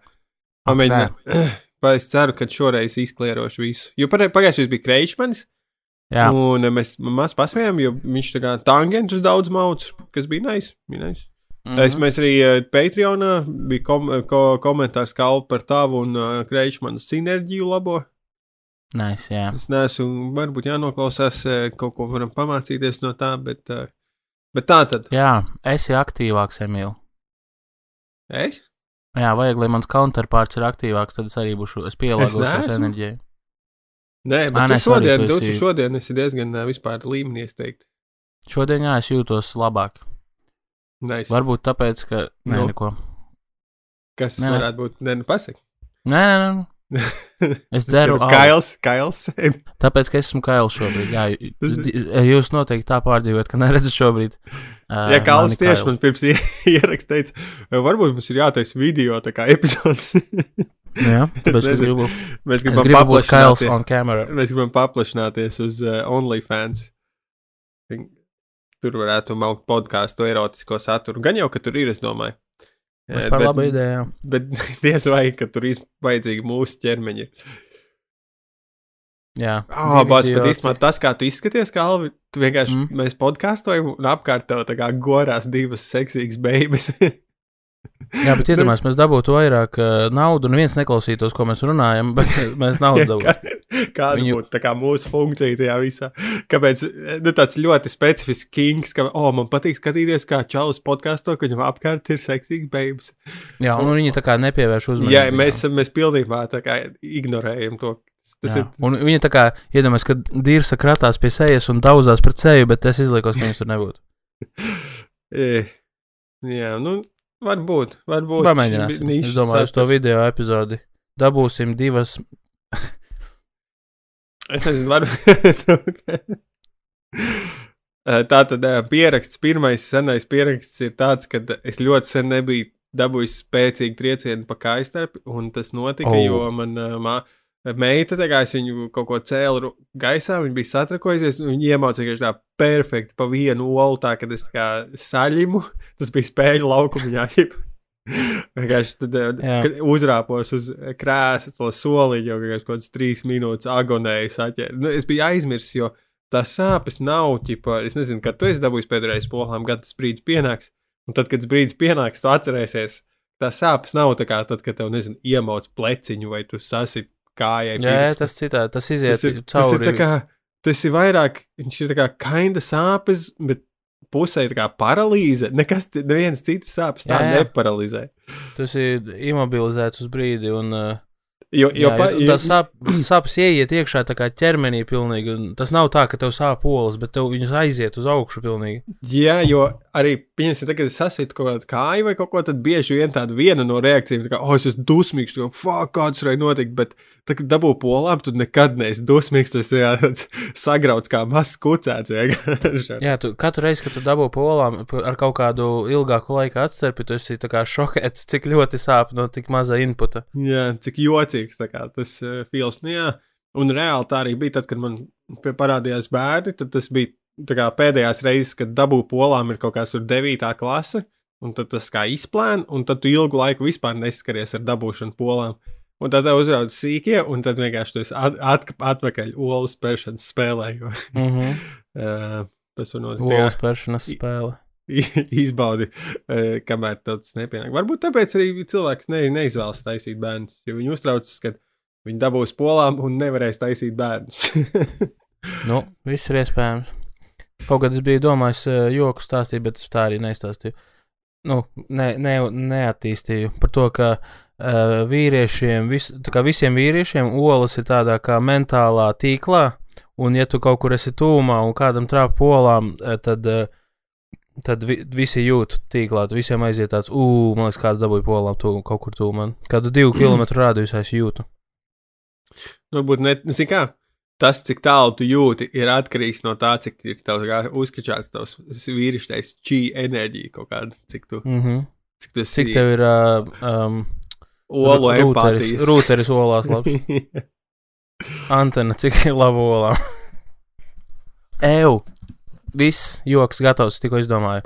Pamēģināt, vai es ceru, ka šoreiz izklierošu visu. Jo pagājušajais bija Kreišmanis, Jā, un mēs maz pasmējām, jo viņš tā kā tangentus daudz mauc, kas bija nice. Bija nice. Mm. -hmm. Es, mēs arī Patreonā bija kom, ko, komentārs Kalvi par tavu un uh, Kreišmanu sinerģiju labo. Nice, jā. Es neesmu, varbūt jānoklausās, eh, kaut ko varam pamācīties no tā, bet, eh, bet tā tad. jā, esi aktīvāks, Emīl. Es? Jā, vajag, lai mans counterparts ir aktīvāks, tad es arī būšu, es pielāgošos enerģiju. Nē, bet nē, tu šodien, tu esi- tu šodien esi diezgan eh, vispār līmenī, es teiktu. Šodien, jā, es jūtos labāk. Nice. Varbūt tāpēc, ka. Nē, Nu. neko. Kas Nē. varētu būt? Nē, nu pasaki. Nē, nē, nē. Es dzeru. Kails, Kails. Tāpēc, ka es esmu kails šobrīd. Jā, jūs noteikti tā pārdzīvojat, ka neredzat šobrīd. Uh, Ja Kails mani tieši kailu. man pirms ie- ieraksta teica, varbūt mums ir jātaisa video, tā kā epizodes. Jā, tāpēc es gribu, Mēs gribam paplašināties. on camera. Mēs gribam paplašināties uz uh, OnlyFans. Tur varētu maukt podkāstu erotisko saturu. Gan jau, ka tur ir, es domāju. Tas Eh, par bet- labu ideju. Bet diez vai, ka tur vajadzīgi mūsu ķermeņi. Jā, Ah, divi bāc, bet īstenībā tas, kā tu izskaties, kā Alvi, tu vienkārši mm. mēs podkāstojam un apkārt tev tā kā gorās divas seksīgas beigas. Jā, bet iedomājieties, mēs dabūtu vairāk uh, naudu, un viens neklausītos, ko mēs runājam, bet mēs naudu dabūtu. Kāda Viņu- būtu kā mūsu funkcija tajā visā? Kāpēc nu, tāds ļoti specifisks kings, ka, oh, man patīk skatīties, kā čalis podkāsto, ka viņam apkārt ir seksīgas beigas. Jā, un viņi tā kā nepievērš uzmanību. Jā, mēs, mēs pilnībā ignorējam to. Tas Jā. ir Un viņa tā kā iedomājas, ka dīrsa kratās pie sejas un daudzās pret seju, bet es izliekos, ka viņas tur nebūtu. E, jā, nu, varbūt. varbūt Pamēģināsim. Es domāju, uz to video epizodi dabūsim divas. Es nezinu, varbūt. Tā tad ā, pieraksts, pirmais senais pieraksts ir tāds, ka es ļoti sen nebiju dabūjis spēcīgu triecienu pa kājstarpi, un tas notika, Oh. jo man ā, mā, meita, tā kā es viņu kaut ko cēlu gaisā, viņa bija satrakojusies, un viņa viņš tā perfekti pa vienu olu, tā kad es tā kā saļimu, tas bija spēļu laukumā. Vienkārši tad, Jā. kad uzrāpos uz krēsla, to soliņu, jau kaut kādas trīs minūtes agonēju saķēru. Nu, es biju aizmirsis, jo tās sāpes nav, ķipa, es nezinu, kad tu esi dabūjis pēdējais polām, kad tas brīdis pienāks. Un tad, kad tas brīdis pienāks, tu atcerēsies, tās sāpes nav tā kā tad, kad tev, nezinu, iemauc pleciņu vai tu sasit kājai. Jā, pirkstu. tas citādi, tas iziet tas ir, tas ir cauri. kā, tas ir vairāk, viņš ir kā kinda sāpes, bet pusē ir kā paralīze. Nekas, nevienas citas sāpes tā Jā, jā. neparalizē. Tu esi imobilizēts uz brīdi, un, uh, Jo, jo, jā, pa, jo, tas sāp, sāpes ieiet iekšā tā kā ķermenī pilnīgi. Tas nav tā, ka tev sāp olas, bet tev viņas aiziet uz augšu pilnīgi. Jā, jo arī, pieņemsim, tagad, es sasitu kaut kādu kāju vai kaut ko, tad bieži vien tāda viena no reakcijām ka, oh, es esmu dusmīgs, ka, fuck, kāds varēja notikt, bet, tad, kad dabū polām, tad nekad neesi dusmīgs, tas ir jā, sagrauts kā mazs kucēts. Jā, tu katru reizi, kad tu dabū polām ar kaut kādu ilgāku laiku atcerpi, tu esi tā kā šokēts, cik ļoti sāp no tik maza inputa. Jā, cik jocīgs kā tas uh, feels, nu jā, un reāli tā arī bija tad, kad man parādījās bērni, tas bija kā pēdējās reizes, kad dabū polām ir kaut kāds tur devītā klase, un tad tas kā izplēna, un tad tu ilgu laiku vispār neskaries ar dabūšanu polām. Un tad tev uzrauga sīkie, un tad vienkārši tu esi at, at, atpakaļ olu spēršanas spēlē. Jo, Mm -hmm. uh, tas var notikt. Olas pēršanas spēle. Izbaudi, uh, kamēr tas nepienāk. Varbūt tāpēc arī cilvēks ne, neizvēlas taisīt bērnus, jo viņi uztraucas, ka viņi dabūs polām un nevarēs taisīt bērnus. Nu, viss ir iespējams. Kaut kad es biju domājis uh, joku stāstīt, bet tā arī neizstāstīju. Nu, ne, ne, neattīstīju par to, ka uh, vīriešiem, vis, visiem vīriešiem, olas ir tādā kā mentālā tīklā, un ja tu kaut kur esi tūmā un kādam trāp polām, tad, uh, tad vi, visi jūt tīklā, tad visiem aiziet tāds, ugh, man liekas, kāds dabūja polām tū, kaut kur tūmā. Kādu divu kilometru rādījus es jūtu. Varbūt ne, nu, zini kā, tas, cik tālu tu jūti, ir atkarīgs no tā, cik ir tavs kā uzskačāts tavs vīrišķais čī enerģija kaut kāda, cik tu, Mm -hmm. cik tu Cik tev ir uh, um, olu empātijas. rūteris olās labs? Antena, cik ir laba olā. Eju, viss joks gatavs, tikko izdomāju.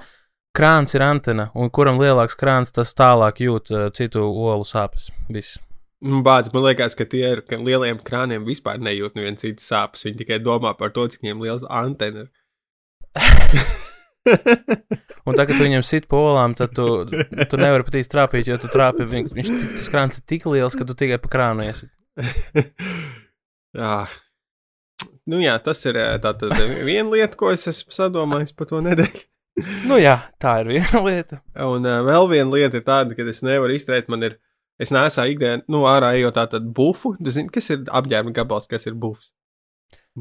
Krāns ir antena, un kuram lielāks krāns, tas tālāk jūt uh, citu olu sāpes. Viss. Nu, Bācis, man liekas, ka tie ir ka lieliem krāniem vispār nejūt neviens cits sāpes. Viņi tikai domā par to, cik viņiem liels antena ir. Un tagad, kad tu viņam sit polām, tad tu, tu nevari pat īsti trāpīt, jo tu trāpi, viņ, viņš tik- tas krāns ir tik liels, ka tu tikai pa krānu esi. jā. Nu, jā, tas ir eh, tātad viena lieta, ko es esmu sadomājis par to nedēļu. Nu jā, tā ir viena lieta. Un uh, vēl viena lieta ir tāda, ka es nevaru izturēt, man ir, es nesu ikdienā, nu, ārā ejot tātad bufu. Tu zini, kas ir apģērba gabals, kas ir bufs?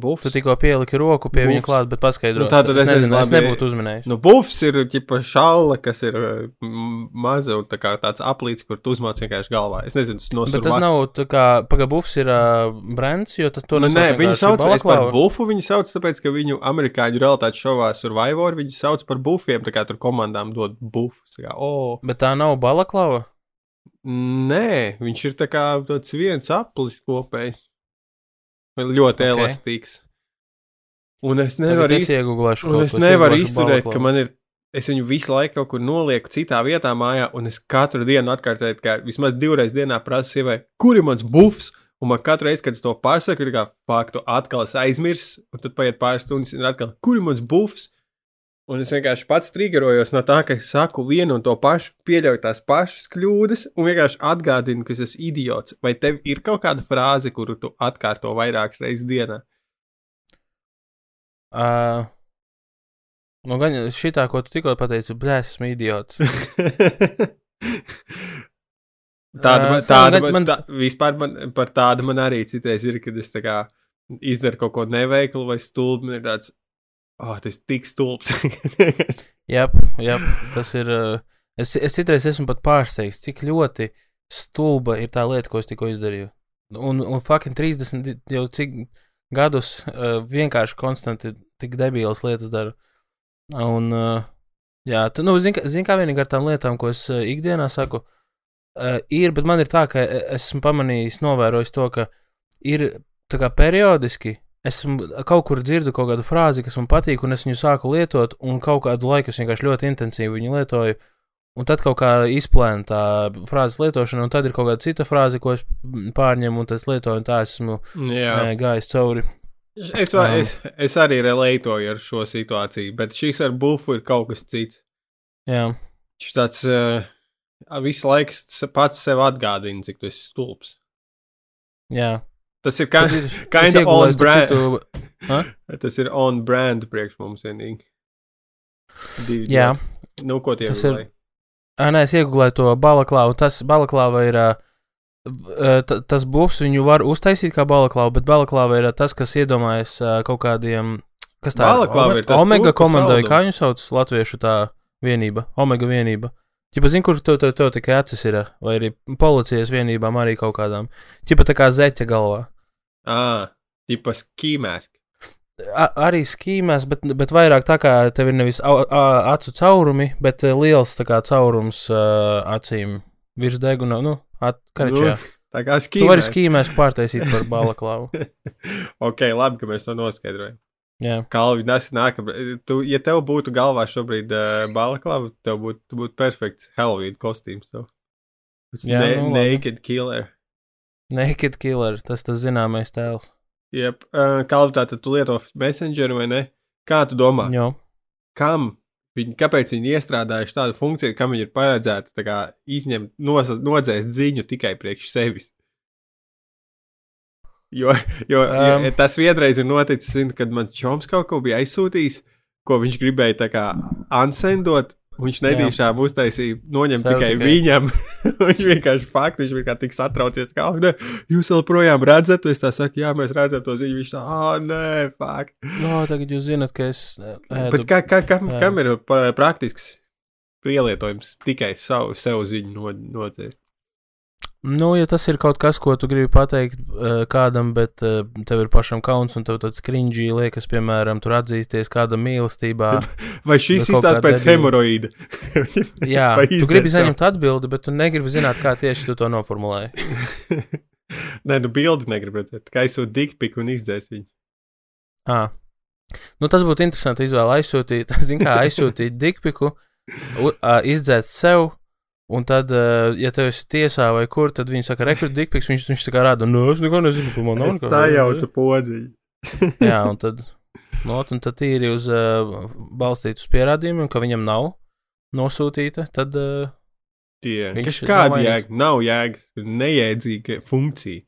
Bufs. Tu tikko pieliki roku pie viņa Bufs. klāt, bet paskaidro. Nu, tā tad es es nezinu, nezinu, es labi, nebūtu uzminējis. Nu, bufs ir ģipa šāla, kas ir m- maza un tā kā tāds aplīts, kur tu uzmāc vienkārši galvā. Es nezinu, tas Bet nosur tas nav tā kā pagabufs ir uh, brands, jo tas to Nu, nesauc nē, viņi sauc es par bufu. Viņi sauc, tāpēc, ka viņu amerikāņu realitātes šovā Survivor viņi sauc par bufiem. Tā kā tur komandām dod bufus. tā Kā, oh, Bet tā nav balaklava. nē, viņš ir tā kā tāds viens aplis kopējs. Ļoti Ok. okay. elastīgs. Un es nevaru es iegūlēšu un es nevaru izturēt, ka balaklavu. man ir. Es viņu visu laiku kaut kur nolieku citā vietā, mājā, un es katru dienu atkārtoju, ka vismaz divreiz dienā prasu sievai, kur ir mans bufs. Un man katru reizi, kad es to pasaku, ir kā faktu, atkal es aizmirsu, un tad paiet pāris stundas, un atkal, kur ir mans bufs. Un es vienkārši pats triggerojos no tā, ka es saku vienu un to pašu, pieļauju tās pašas kļūdas, un vienkārši atgādinu, ka es esmu idiots. Vai tev ir kaut kāda frāze, kuru tu atkārto vairākas reizes dienā? Uh, nu, gan šitā, ko tu tikko pateici, blēs, esmu idiots. Tāda, man, tāda, man- tā, vispār man, par tādu man arī citreiz ir, kad es tā kā izdaru kaut ko neveiklu vai stulbu, man ir tāds, oh, tas ir tik stulbs. Jā, jā, tas ir. Uh, es, es citreiz esmu pat pārsteigts, cik ļoti stulba ir tā lieta, ko es tikko izdarīju. Un, un fucking 30 jau cik gadus uh, vienkārši konstanti tik debīlas lietas daru. Un, uh, jā, tu, nu, zini, zin, kā vienīgi ar tām lietām, ko es uh, ikdienā saku, uh, ir, bet man ir tā, ka esmu pamanījis, novērojis to, ka ir tā kā periodiski. Esmu kaut kur dzirdu kaut kādu frāzi, kas man patīk, un es viņu sāku lietot, un kaut kādu laiku es vienkārši ļoti intensīvi viņu lietoju. Un tad kaut kā izplēna tā frāzes lietošana, un tad ir kaut kāda cita frāze, ko es pārņemu, un tas lietoju, un tā esmu Jā, uh, gājis cauri. es, va- es, es arī relētoju ar šo situāciju, bet šis ar bufu ir kaut kas cits. Jā, Šis tāds uh, visu laiku pats sev atgādina, cik tu esi stulbs. jā. Tas ir Tad ir- kind of on iegulēju brand. citu- tas ir on brand priekš mums vienīgi. Divi Jā, džeki. Nu, ko tie Tas ir? Ā, nē, es iegūlēju to balaklāvu. Tas balaklāva ir. ta- Tas bufs viņu var uztaisīt kā balaklāvu, bet balaklāva ir tas, kas iedomājas kaut kādiem. Kas tā Balaklava Ome- ir Omega komandai, kā viņu sauc latviešu tā vienība? Omega vienība. Čipa, zini, kur tev, tev, tev tikai acis ir, vai arī policijas vienībām arī kaut kādām. Čipa tā kā zeķa galvā. Ah, tipas kīmēs. A, arī skīmēs, bet, bet vairāk tā kā tev ir nevis au, a, acu caurumi, bet eh, liels tā kā caurums uh, acīm virs deguna, nu, atkarčajā. Nu, Tā kā Tu vari skīmēs. skīmēs pārtaisīt par balaklāvu. ok, labi, ka mēs to noskaidrojam. Kalvi, nes nākamā. Tu, ja tev būtu galvā šobrīd uh, balaklava, tev būtu, tu būtu perfekts Halloween kostīms. Tev. Jā, ne, nu, naked killer. Naked Killer, tas tas zināmais tēls. Jep, uh, Kalvi, tātad tu lieto Messengeru vai ne? Kā tu domā? Jā, kam viņi, kāpēc viņi iestrādājuši tādu funkciju, kam viņi ir paredzēta tā kā, izņemt, nodzēst ziņu tikai priekš sevis. Jo, jo um, Um. tas vienreiz ir noticis, zinu, kad man čoms kaut ko bija aizsūtījis, ko viņš gribēja tā kā ansendot. Viņš nedīšām uztaisīja, noņem Sev tikai, tikai. viņam. viņš vienkārši fakti, viņš bija tik satraucies, kā, "Ah, ne, jūs joprojām redzat, es tā saku, jā, mēs redzam to ziņu. Viņš tā, ah, nē, fakt. no, tagad jūs zinat, ka es eh, ēdu. Bet kā, kā, kam, kam ir praktisks pielietojums tikai savu sev ziņu no, nodzēst? Nu, ja tas ir kaut kas, ko tu gribi pateikt uh, kādam, bet uh, tev ir pašam kauns un tev tāds cringy liekas, piemēram, tur atzīsties kādam mīlestībā. Vai šis kaut izstāsta pēc debila. hemoroīda? Jā, tu izdzēst gribi saņemt atbildi, bet tu negribi zināt, kā tieši tu to noformulēji. Nē, nu, bildi negribu redzēt. Kā aizsūtīt dikpiku un izdzēs viņu. À. Nu, tas būtu interesanti izvēle aizsūtīt, zin kā aizsūtīt dikpiku, u- ā, izdzēt sev, un tad, ā, ja tev esi tiesā vai kur, tad viņi saka, rekrut dikpiks, viņš, viņš tā kā rāda, nu, es neko nezinu, par man nav Es tā jaucu podziņu. Jā, un tad, no, un tad tīri uz uh, balstīt uz pierādījumiem, ka viņam nav nosūtīta, tad uh, Tie, Viņš ir kāda jēga? Nav jēgas, neiedzīga funkcija.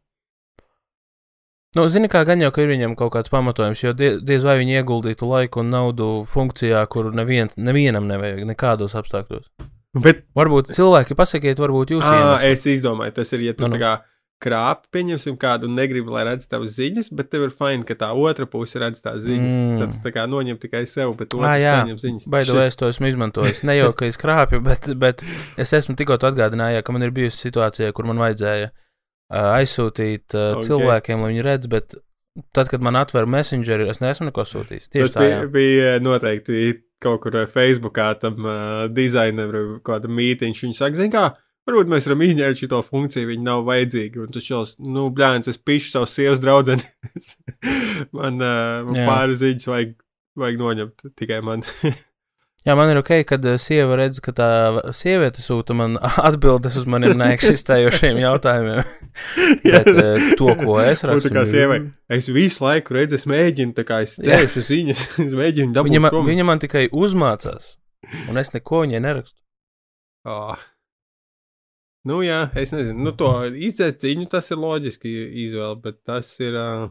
Nu, zini, kā gan jau, ka ir viņam kaut kāds pamatojums, jo die, diez vai viņi ieguldītu laiku un naudu funkcijā, kuru nevien, nevienam nevajag nekādos apstākļos. Bet Varbūt cilvēki pasakiet, varbūt jūs à, es izdomāju, tas ir, ja tu Nu, nu, nu. tā kā krāpi, pieņemsim kādu un negribi, lai redz tavas ziņas, bet tev ir fini, ka tā otra puse redz tās ziņas. Mm. Tad tu tā kā noņem tikai sev, bet otrs jā. saņem ziņas. Baidu, es to esmu izmantojis. Ne jau, ka es krāpju, bet, bet es esmu tikko to atgādināju, ka man ir bijusi situācija, kur man vajadzēja uh, aizsūtīt uh, Ok. okay. cilvēkiem, lai viņi redz, bet tad, kad man atver Messengeru, es neesmu neko sūtījis. Tieši Tas tā, bija, jā. bija noteikti kaut kur eh, Facebookā tam uh, dizaineram, kāda mītīņš. Viņš saka, zini, kā, varbūt mēs varam izņemt šo funkciju, viņa nav vajadzīga. Un tas šos, nu, blēņas, es pišu savus sievas draudzeni. man uh, man pāris ziņas vajag, vajag noņemt tikai man. jā, man ir ok, kad uh, sieva redz, ka tā sieviete sūta man atbildes uz maniem neeksistējošiem jautājumiem. bet uh, to, ko es rakstu, tā kā sievai, es visu laiku redzu, es mēģinu, tā kā es cēlu ziņas, es mēģinu dabūt viņa, man, prom. viņa man tikai uzmācās, un es neko viņai nerakstu. Oh. Nu, jā, es nezinu, nu, to izdzēst ziņu, tas ir loģiski izvēle, bet tas ir. Uh,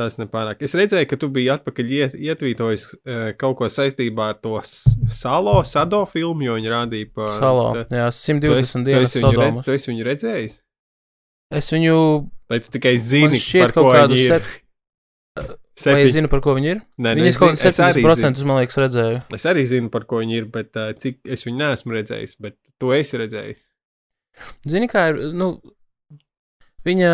tas nepārāk. Es redzēju, ka tu biji atpakaļ iet, ietvītojis uh, kaut ko saistībā ar to salo, sado filmu, jo viņi rādīja pa. Salo, ta- jā, tu esi- 120 tu dienas Sodomas. Tu esi viņu redzējis? Es viņu, Vai tu tikai zini, par kaut ko kādu viņi ir? sep- vai Septiņi- es zinu, par ko viņi ir? Nē, Viņi kaut arī 70% man liekas redzēju. Es arī zinu, par ko viņi ir, bet uh, cik es viņu neesmu redzējis, bet tu esi redzējis. Zini, kā ir, nu, viņa,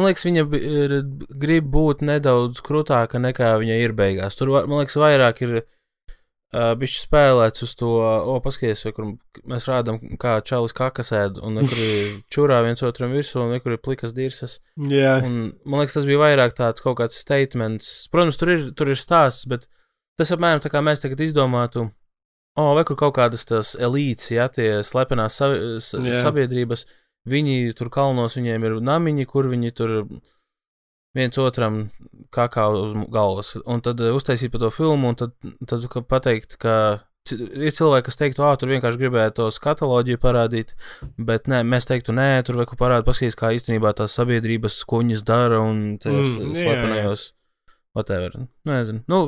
man liekas, viņa ir, grib būt nedaudz krūtāka nekā viņa ir beigās. Tur, va- man liekas, vairāk ir uh, bišķi spēlēts uz to, o, paskaties, kur mēs rādām, kā čalis kakas ēd, un kur ir čurā viens otram virsū, un kur ir plikas dirsas. Jā, Un, man liekas, tas bija vairāk tāds kaut kāds statements. Protams, tur ir, tur ir stāsts, bet tas apmēram tā kā mēs tagad izdomātu, o, vai kur kaut kādas tās elītes, ja tie slepenās sa s- Jā. sabiedrības, viņi tur kalnos, viņiem ir namiņi, kur viņi tur viens otram kakā uz galvas. Un tad uh, uztaisīt par to filmu, un tad, tad pateikt, ka. Ir cilvēki, kas teiktu, ah, tur vienkārši gribēja to skatoloģiju parādīt, bet nē, mēs teiktu, nē, tur vajag parādīt, paskatīt, kā īstenībā tās sabiedrības, ko viņas dara un tajos Mm, slepenajos. Whatever. Nu, Nezinu. Nu,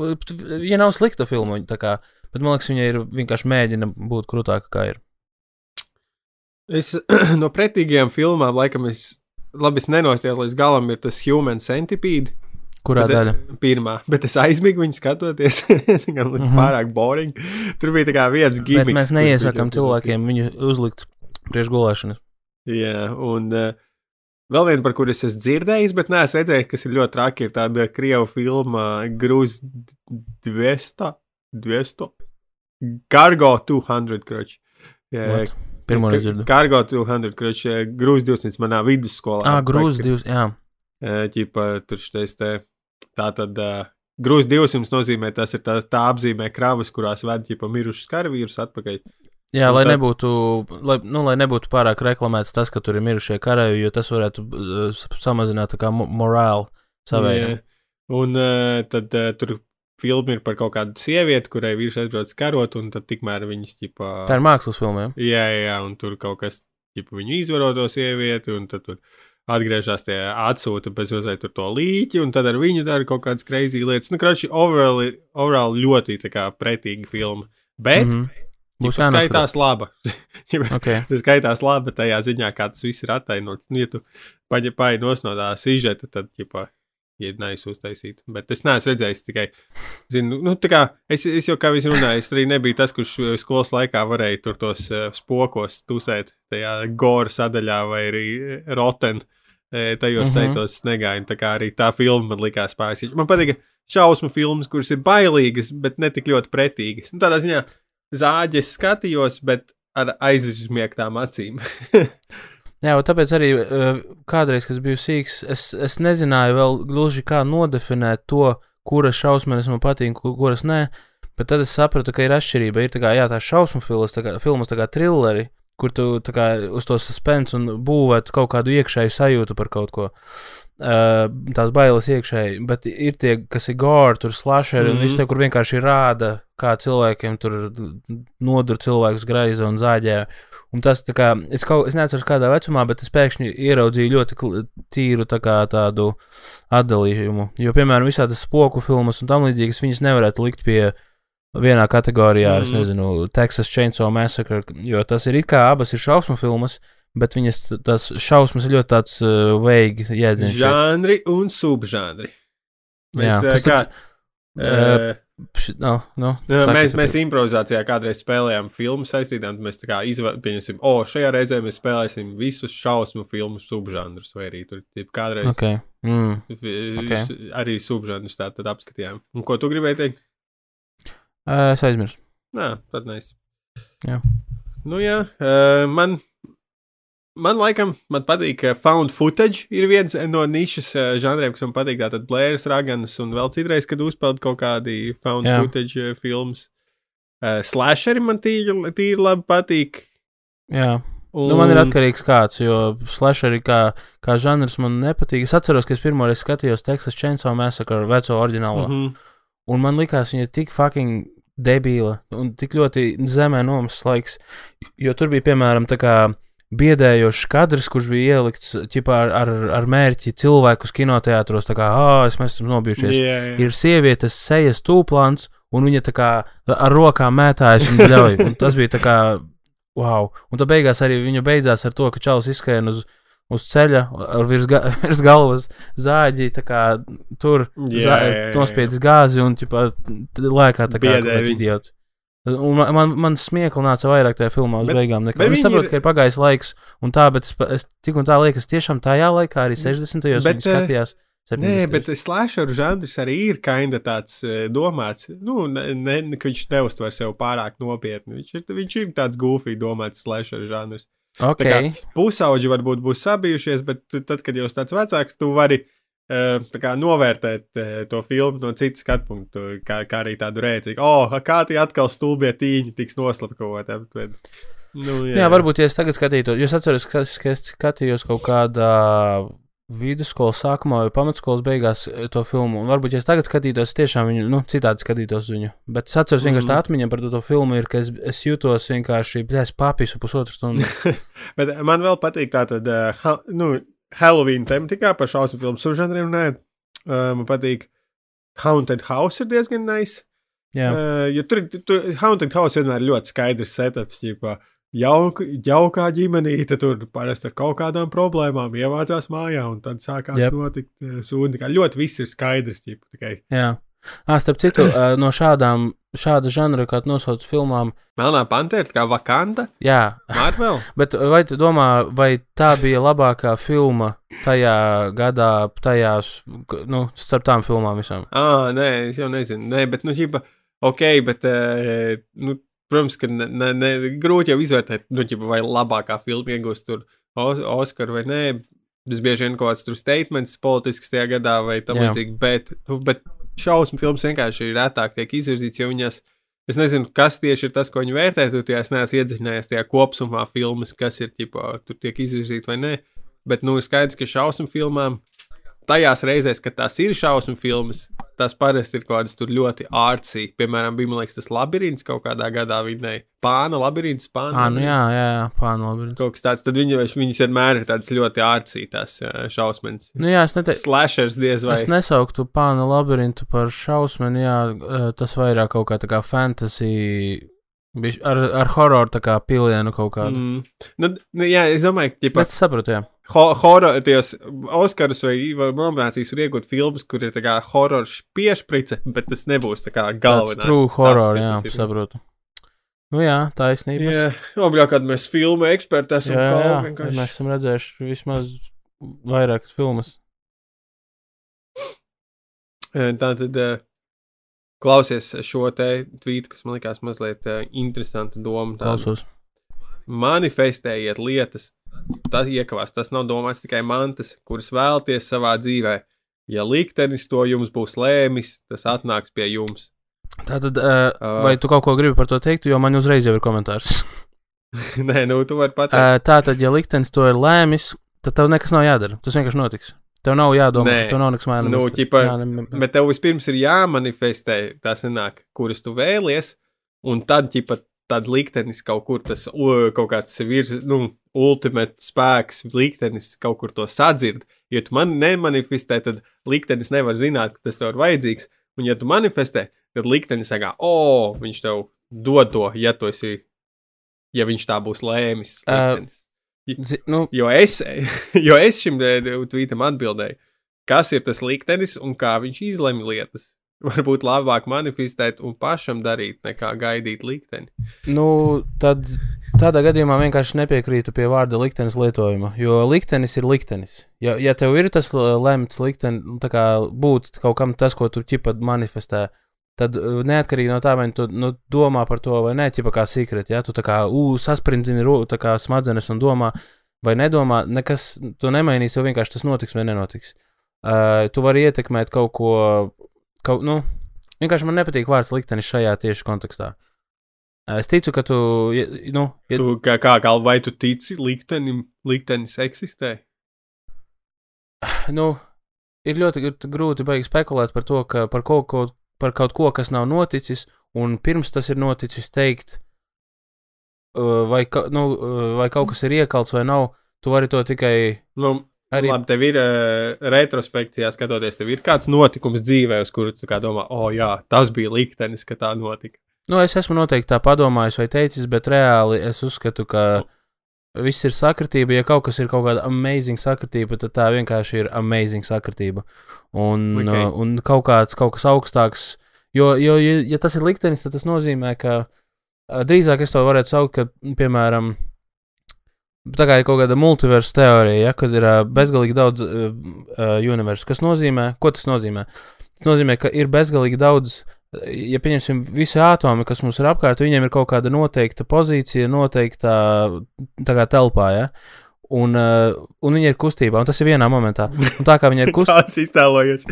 viņa nav slikta filma, tā kā, bet man liekas, viņa ir vienkārši mēģina būt krūtāka, kā ir. Es no pretīgajām filmām, laikam, es, labi, es nenostājos līdz galam, ir tas Human Centipede. Kurā bet, daļa? Pirmā, bet es aizmigu viņu skatoties. Tas bija mm. -hmm. pārāk boring. Tur bija tā kā viens Bet gimmicks. mēs kurš bija neiesakām cilvēkiem viņu uzlikt priekš gulēšanas. Jā, un uh, vēl viena, par kuru es esmu dzirdējis, bet neesmu redzējis, kas ir ļoti traki, ir tāda krievu filma Grūz 200. 200. Cargo 200, kroč. What? Pirmo reizi dzirdu. Cargo 200, kroč, Grūz 200 manā vidusskolā. Ah, grūzi divas, jā. Eh, Ķipa, tur šitais te. Tā tad uh, grūzi 200 nozīmē, tas ir tā, tā apzīmē kravas, kurās ved ķipa mirušas karavīrus atpakaļ. Jā, Un lai tad- nebūtu, lai, nu, lai nebūtu pārāk reklamēts tas, ka tur ir mirušie karavīri, jo tas varētu uh, samazināt morāli savējiem. Un uh, tad uh, tur filma ir par kaut kādu sievieti, kurai vīrs aizbrauc karot, un tad tikmēr viņas ķipa. Tā ir mākslas filma. Ja? Jā, jā, jā, un tur kaut kas, ķipa, viņu izvaro to sievieti, un tad tur atgriežas tie atsūta bez uzai tur to līķi, un tad ar viņu dara kaut kādas crazy lietas. Nu, krāšņi, overall, overall ļoti tā kā pretīga filma. Bet mm. -hmm. Būs tas jānoskatās. skaitās laba. Okay. Tas skaitās labi tajā ziņā, kā tas viss ir attainots. Nu, ja tu paņem no tā sižeta, tad, ģipā, ir nais uztaisīt. Bet es neesmu redzējis tikai, zinu, nu, tā kā es, es jau kā viņš runāja, es arī nebiju tas, kurš uh, skolas laikā varēja tur tos uh, spokos tusēt tajā gora sadaļā vai arī uh, roten. eh, Tajos mm -hmm. saitos negāju. Tā kā arī tā filma man likās pārāk. Man patīk šausmu filmas, kuras ir bailīgas, bet ne tik ļoti pretīgas. Nu, tādā ziņā zāģes skatījos, bet ar aizsmiegtām acīm. Jā, tāpēc arī uh, kādreiz, kad biju sīgs, es, es nezināju vēl gluži kā nodefinēt to, kuras šausmas man patīk, ku- kuras nē. Bet tad es sapratu, ka ir atšķirība. Ir tā kā, jā, tā šausmu filmas, tā kā, filmas, tā kā trilleri, kur tu kā, uz to suspensu un būvētu kaut kādu iekšēju sajūtu par kaut ko. Uh, tās bailes iekšēji, bet ir tie, kas ir gori, tur slasheri, mm -hmm. un Mhm. viss tie, kur vienkārši rāda, kā cilvēkiem tur nodur cilvēkus greizi un zāģē. Un tas, kā, es, kaut, es neatceros, kādā vecumā, bet es pēkšņi ieraudzīju ļoti tīru tā kā, tādu atdalījumu. Jo, piemēram, visā tas spoku filmas un tam līdzīgas viņas nevarētu likt pie vienā kategorijā, mm. es Mhm. nezinu, Texas Chainsaw Massacre, jo tas ir it kā abas ir šausmu filmas, bet viņas tas šausmas ir ļoti tāds uh, veigi jēdziens. Žanri un subžanri. Jā, Mēs, eh, kas kā, tad- eh, Š- No, no, Jā, sāki, mēs, mēs improvizācijā kādreiz spēlējām filmu saistītām, mēs tā kā izvēlējāmies, o, šajā reizē mēs spēlēsim visus šausmu filmu subžanrus, vai arī tur kādreiz Okay. Mm. okay. ok. arī subžanrus tā tad apskatījām. Un ko tu gribēji teikt? Uh, es aizmirsu. Nē, tad nē. Jā. Nu jā, uh, man. Man laikam, man patīk, ka found footage ir viens no nišas uh, žanriem, kas man patīk. Tātad Blērs, Raganas un vēl citreiz, kad uzpeld kaut kādi found Jā. Footage uh, filmas. Uh, slasheri man tīri, tīri labi patīk. Jā. Un... Nu, man ir atkarīgs kāds, jo slasheri kā, kā žanrs man nepatīk. Es atceros, ka es pirmoreiz skatījos Texas Chainsaw Massacre veco oriģinālo. Mm -hmm. Un man likās, viņa ir tik fucking debīla un tik ļoti zemē nomasts laiks. Jo tur bija, piemēram, tā kā biedējošs kadrs, kurš bija ielikts ķipā, ar, ar, ar mērķi cilvēkus kinoteātros. Tā kā, ah, es mēs esam nobijušies. Jā, jā. Ir sievietes sejas tūplāns, un viņa tā kā ar rokām mētājas un ļauj. Un tas bija tā kā, wow. Un tad beigās arī viņa beidzās ar to, ka čalis izskrien uz, uz ceļa, ar virs, ga virs galvas zāģi, tā kā tur Jā, zā, jā, jā. nospiedis gāzi un ķipā, lēkā tā kā viņu. idiots. Un man, man, man smiekli nāca vairāk tajā filmā uz Bet- beigām. Nekā. Es viņi saprotu, ir- ka ir pagājis laiks, un tā, bet es, es tik un tā liekas, tiešām tajā laikā, arī 60. gados, Bet, eh, skatījās. Nē, 70. bet slasheru žanrs arī ir kinda tāds eh, domāts. Nu, ne, ne, ka viņš neuztver sev pārāk nopietni. Viņš ir, viņš ir tāds goofy domāts slasheru žanrs. Ok, tā kā Pusauģi varbūt būs sabijušies, bet tu, tad, kad jau tāds vecāks, tu vari kā novērtēt eh, to filmu no citas skatu punktu, kā, kā arī tādu rēcīgu. Oh, kā tie atkal stulbie tīņi tiks noslapkavoti. bet- Nu, Jā, varbūt, ja es tagad skatītos, jo es atceros, ka es, ka es skatījos kaut kādā vidusskolas sākumā vai pamatskolas beigās eh, to filmu, un varbūt, ja es tagad skatītos, tiešām viņu, nu, citādi skatītos viņu. Bet es atceros, vienkārši tā Mhm. atmiņa par to, to filmu ir, ka es, es jūtos vienkārši, bļēs, papīsu pusotru stundu. Bet man vēl patīk tā tad, uh, nu, Halloween tematikā par šausmu filmu subžanriem. Nē, uh, man patīk Haunted House ir diezgan nice. Jā, Uh, jo tur, tur Haunted House vienmēr ir ļoti skaidrs setups. Ģipā. Jauka, jaukā ģimenīte tur parasti ar kaut kādām problēmām ievācās mājā, un tad sākās yep. notikt sūdi. Ļoti viss ir skaidrs. Ģipa, tikai jā. Ah, starp citu, eh, no šādām, šāda žanra, kā nosauc filmām, Melnā pantēra, kā Vakanda, jā, Marvel. Bet vai tu domā, vai tā bija labākā filma tajā gadā, tajās, nu, starp tām filmām visām? Ah, nē, es jau nezinu. Nē, bet, nu, ģipa, ok, bet, uh, nu, protams, ka ne, ne, ne, grūti jau izvērtēt, nu, ģipa, vai labākā filma iegūst tur Os Oskaru vai nē. Tas bieži vien kaut kāds tur statements politisks tajā gadā vai tam līdzīgi, bet, nu, bet šausmu filmas vienkārši retāk tiek izvirzīts, jo viņas. Es nezinu, kas tieši ir tas, ko viņi vērtē. Tur tajā es neesmu iedziļinājies tajā kopumā filmas, kas ir ģipa, tur tiek izvirzīti vai nē. Bet nu, ir skaidrs, ka šausmu filmām tajās reizēs, kad tās ir šausmu filmas, tās parasti ir kaut kādas tur ļoti ārcī. Piemēram, bija liekas, tas labirints kaut kādā gadā vidēji. Pāna labirints, pāna. Ah, nu jā, labirints. jā, jā pāna labi. Kaut kas tāds, tad viņi, viņas vienmēr ir tādas ļoti ārcī, tās ā, šausmas. Nu jā, es neteiktu. Slashers diez vai. Es nesauktu pāna labirintu par šausmeni, jā, tas vairāk kaut kā tā kā fantasy, ar, ar hororu tā kā pilienu kaut kādu. Mm. Nu, nu, jā, es domāju, ka Bet es saprotu, jā. Ho horror, ties Oskarus vai nominācijas var iegūt filmas, kur ir tā kā horror piešprice, bet tas nebūs tā kā galvenais. true stāsts, horror, jā, saprotu. Nu jā, taisnība. Jā, obligāti, kad mēs filmu eksperti esam. jā, jā, jā. vienkārši- Mēs esam redzējuši vismaz vairākas filmas. Tā tad klausies šo te tvītu, kas man likās mazliet interesanta doma. tāda. Klausos. Manifestējiet lietas, tas iekavās. Tas nav domāts tikai mantas, kuras vēlaties savā dzīvē. Ja liktenis to jums būs lēmis, tas atnāks pie jums. Tātad, uh, vai tu kaut ko gribi par to teikt, jo man uzreiz jau ir komentārs. Nē, nu, tu vari pateikt. Uh, tātad, ja liktenis to ir lēmis, tad tev nekas nav jādara. Tas vienkārši notiks. Tev nav jādomā, Nē. tev nav nekas mainīgs. Nu, ķipa, Bet tev vispirms ir jāmanifestē tas, nenāk, kuras tu vēlies, un tad, ķipa, tad liktenis kaut kur tas kaut kāds virs, nu, ultimate spēks, liktenis kaut kur to sadzird. Ja tu man nemanifestē, tad liktenis nevar zināt, ka tas tev ir vajadzīgs. Un, ja tu manifestē, tad liktenis saka, o, viņš tev dod to, ja tu esi, ja viņš tā būs lēmis. Liktenis. Zi, nu, Jo es, jo es šim eh, tvītam atbildēju, kas ir tas liktenis un kā viņš izlemj lietas. Varbūt labāk manifestēt un pašam darīt, nekā gaidīt likteni. nu, tad tādā gadījumā vienkārši nepiekrītu pie vārda liktenis lietojuma, jo liktenis ir liktenis. Ja, ja tev ir tas lemts liktenis, tā kā būt kaut kam tas, ko tu ķipat manifestē, tad uh, neatkarīgi no tā, vai tu nu, domā par to vai nē, ķipa kā secret, ja tu tā kā kā smadzenes un domā, vai nedomā, nekas tu nemainīs, jo vienkārši tas notiks vai nenotiks. Uh, tu vari ietekmēt kaut ko, kaut, nu, vienkārši man nepatīk vārds liktenis šajā tieši kontekstā. Es ticu, ka tu, nu, ja, Tu, kā, kā, kā, vai tu tici liktenim, liktenis eksistē? nu, ir ļoti gr- grūti beigt spekulēt par to, ka par kaut, ko, par kaut ko, kas nav noticis, un pirms tas ir noticis, teikt, vai, ka, nu, vai kaut kas ir iekalts vai nav. Tu vari to tikai Nu, arī. Labi, tev ir uh, retrospekcijā skatoties, tev ir kāds notikums dzīvē, uz kuru tu domā, o, oh, jā, tas bija liktenis, ka tā notika. Nu, es esmu noteikti tā padomājis vai teicis, bet reāli es uzskatu, ka viss ir sakritība. Ja kaut kas ir kaut kāda amazing sakritība, tad tā vienkārši ir amazing sakritība. Un, Ok. okay. uh, un kaut, kāds, kaut kas augstāks. Jo, jo ja, ja tas ir liktenis, tad tas nozīmē, ka uh, drīzāk es to varētu saukt, ka, piemēram, tā kā ir kaut kāda multiversu teorija, ja, kad ir uh, bezgalīgi daudz uh, uh, universu. Kas nozīmē? Ko tas nozīmē? Tas nozīmē, ka ir bezgalīgi daudz ja pieņemsim visi atomi, kas mums ir apkārt, viņiem ir kaut kāda noteikta pozīcija, noteikta tā kā telpā, ja? Un, uh, un viņi ir kustībā, un tas ir vienā momentā. Un tā kā viņi ir kustībā, es iztēlojos.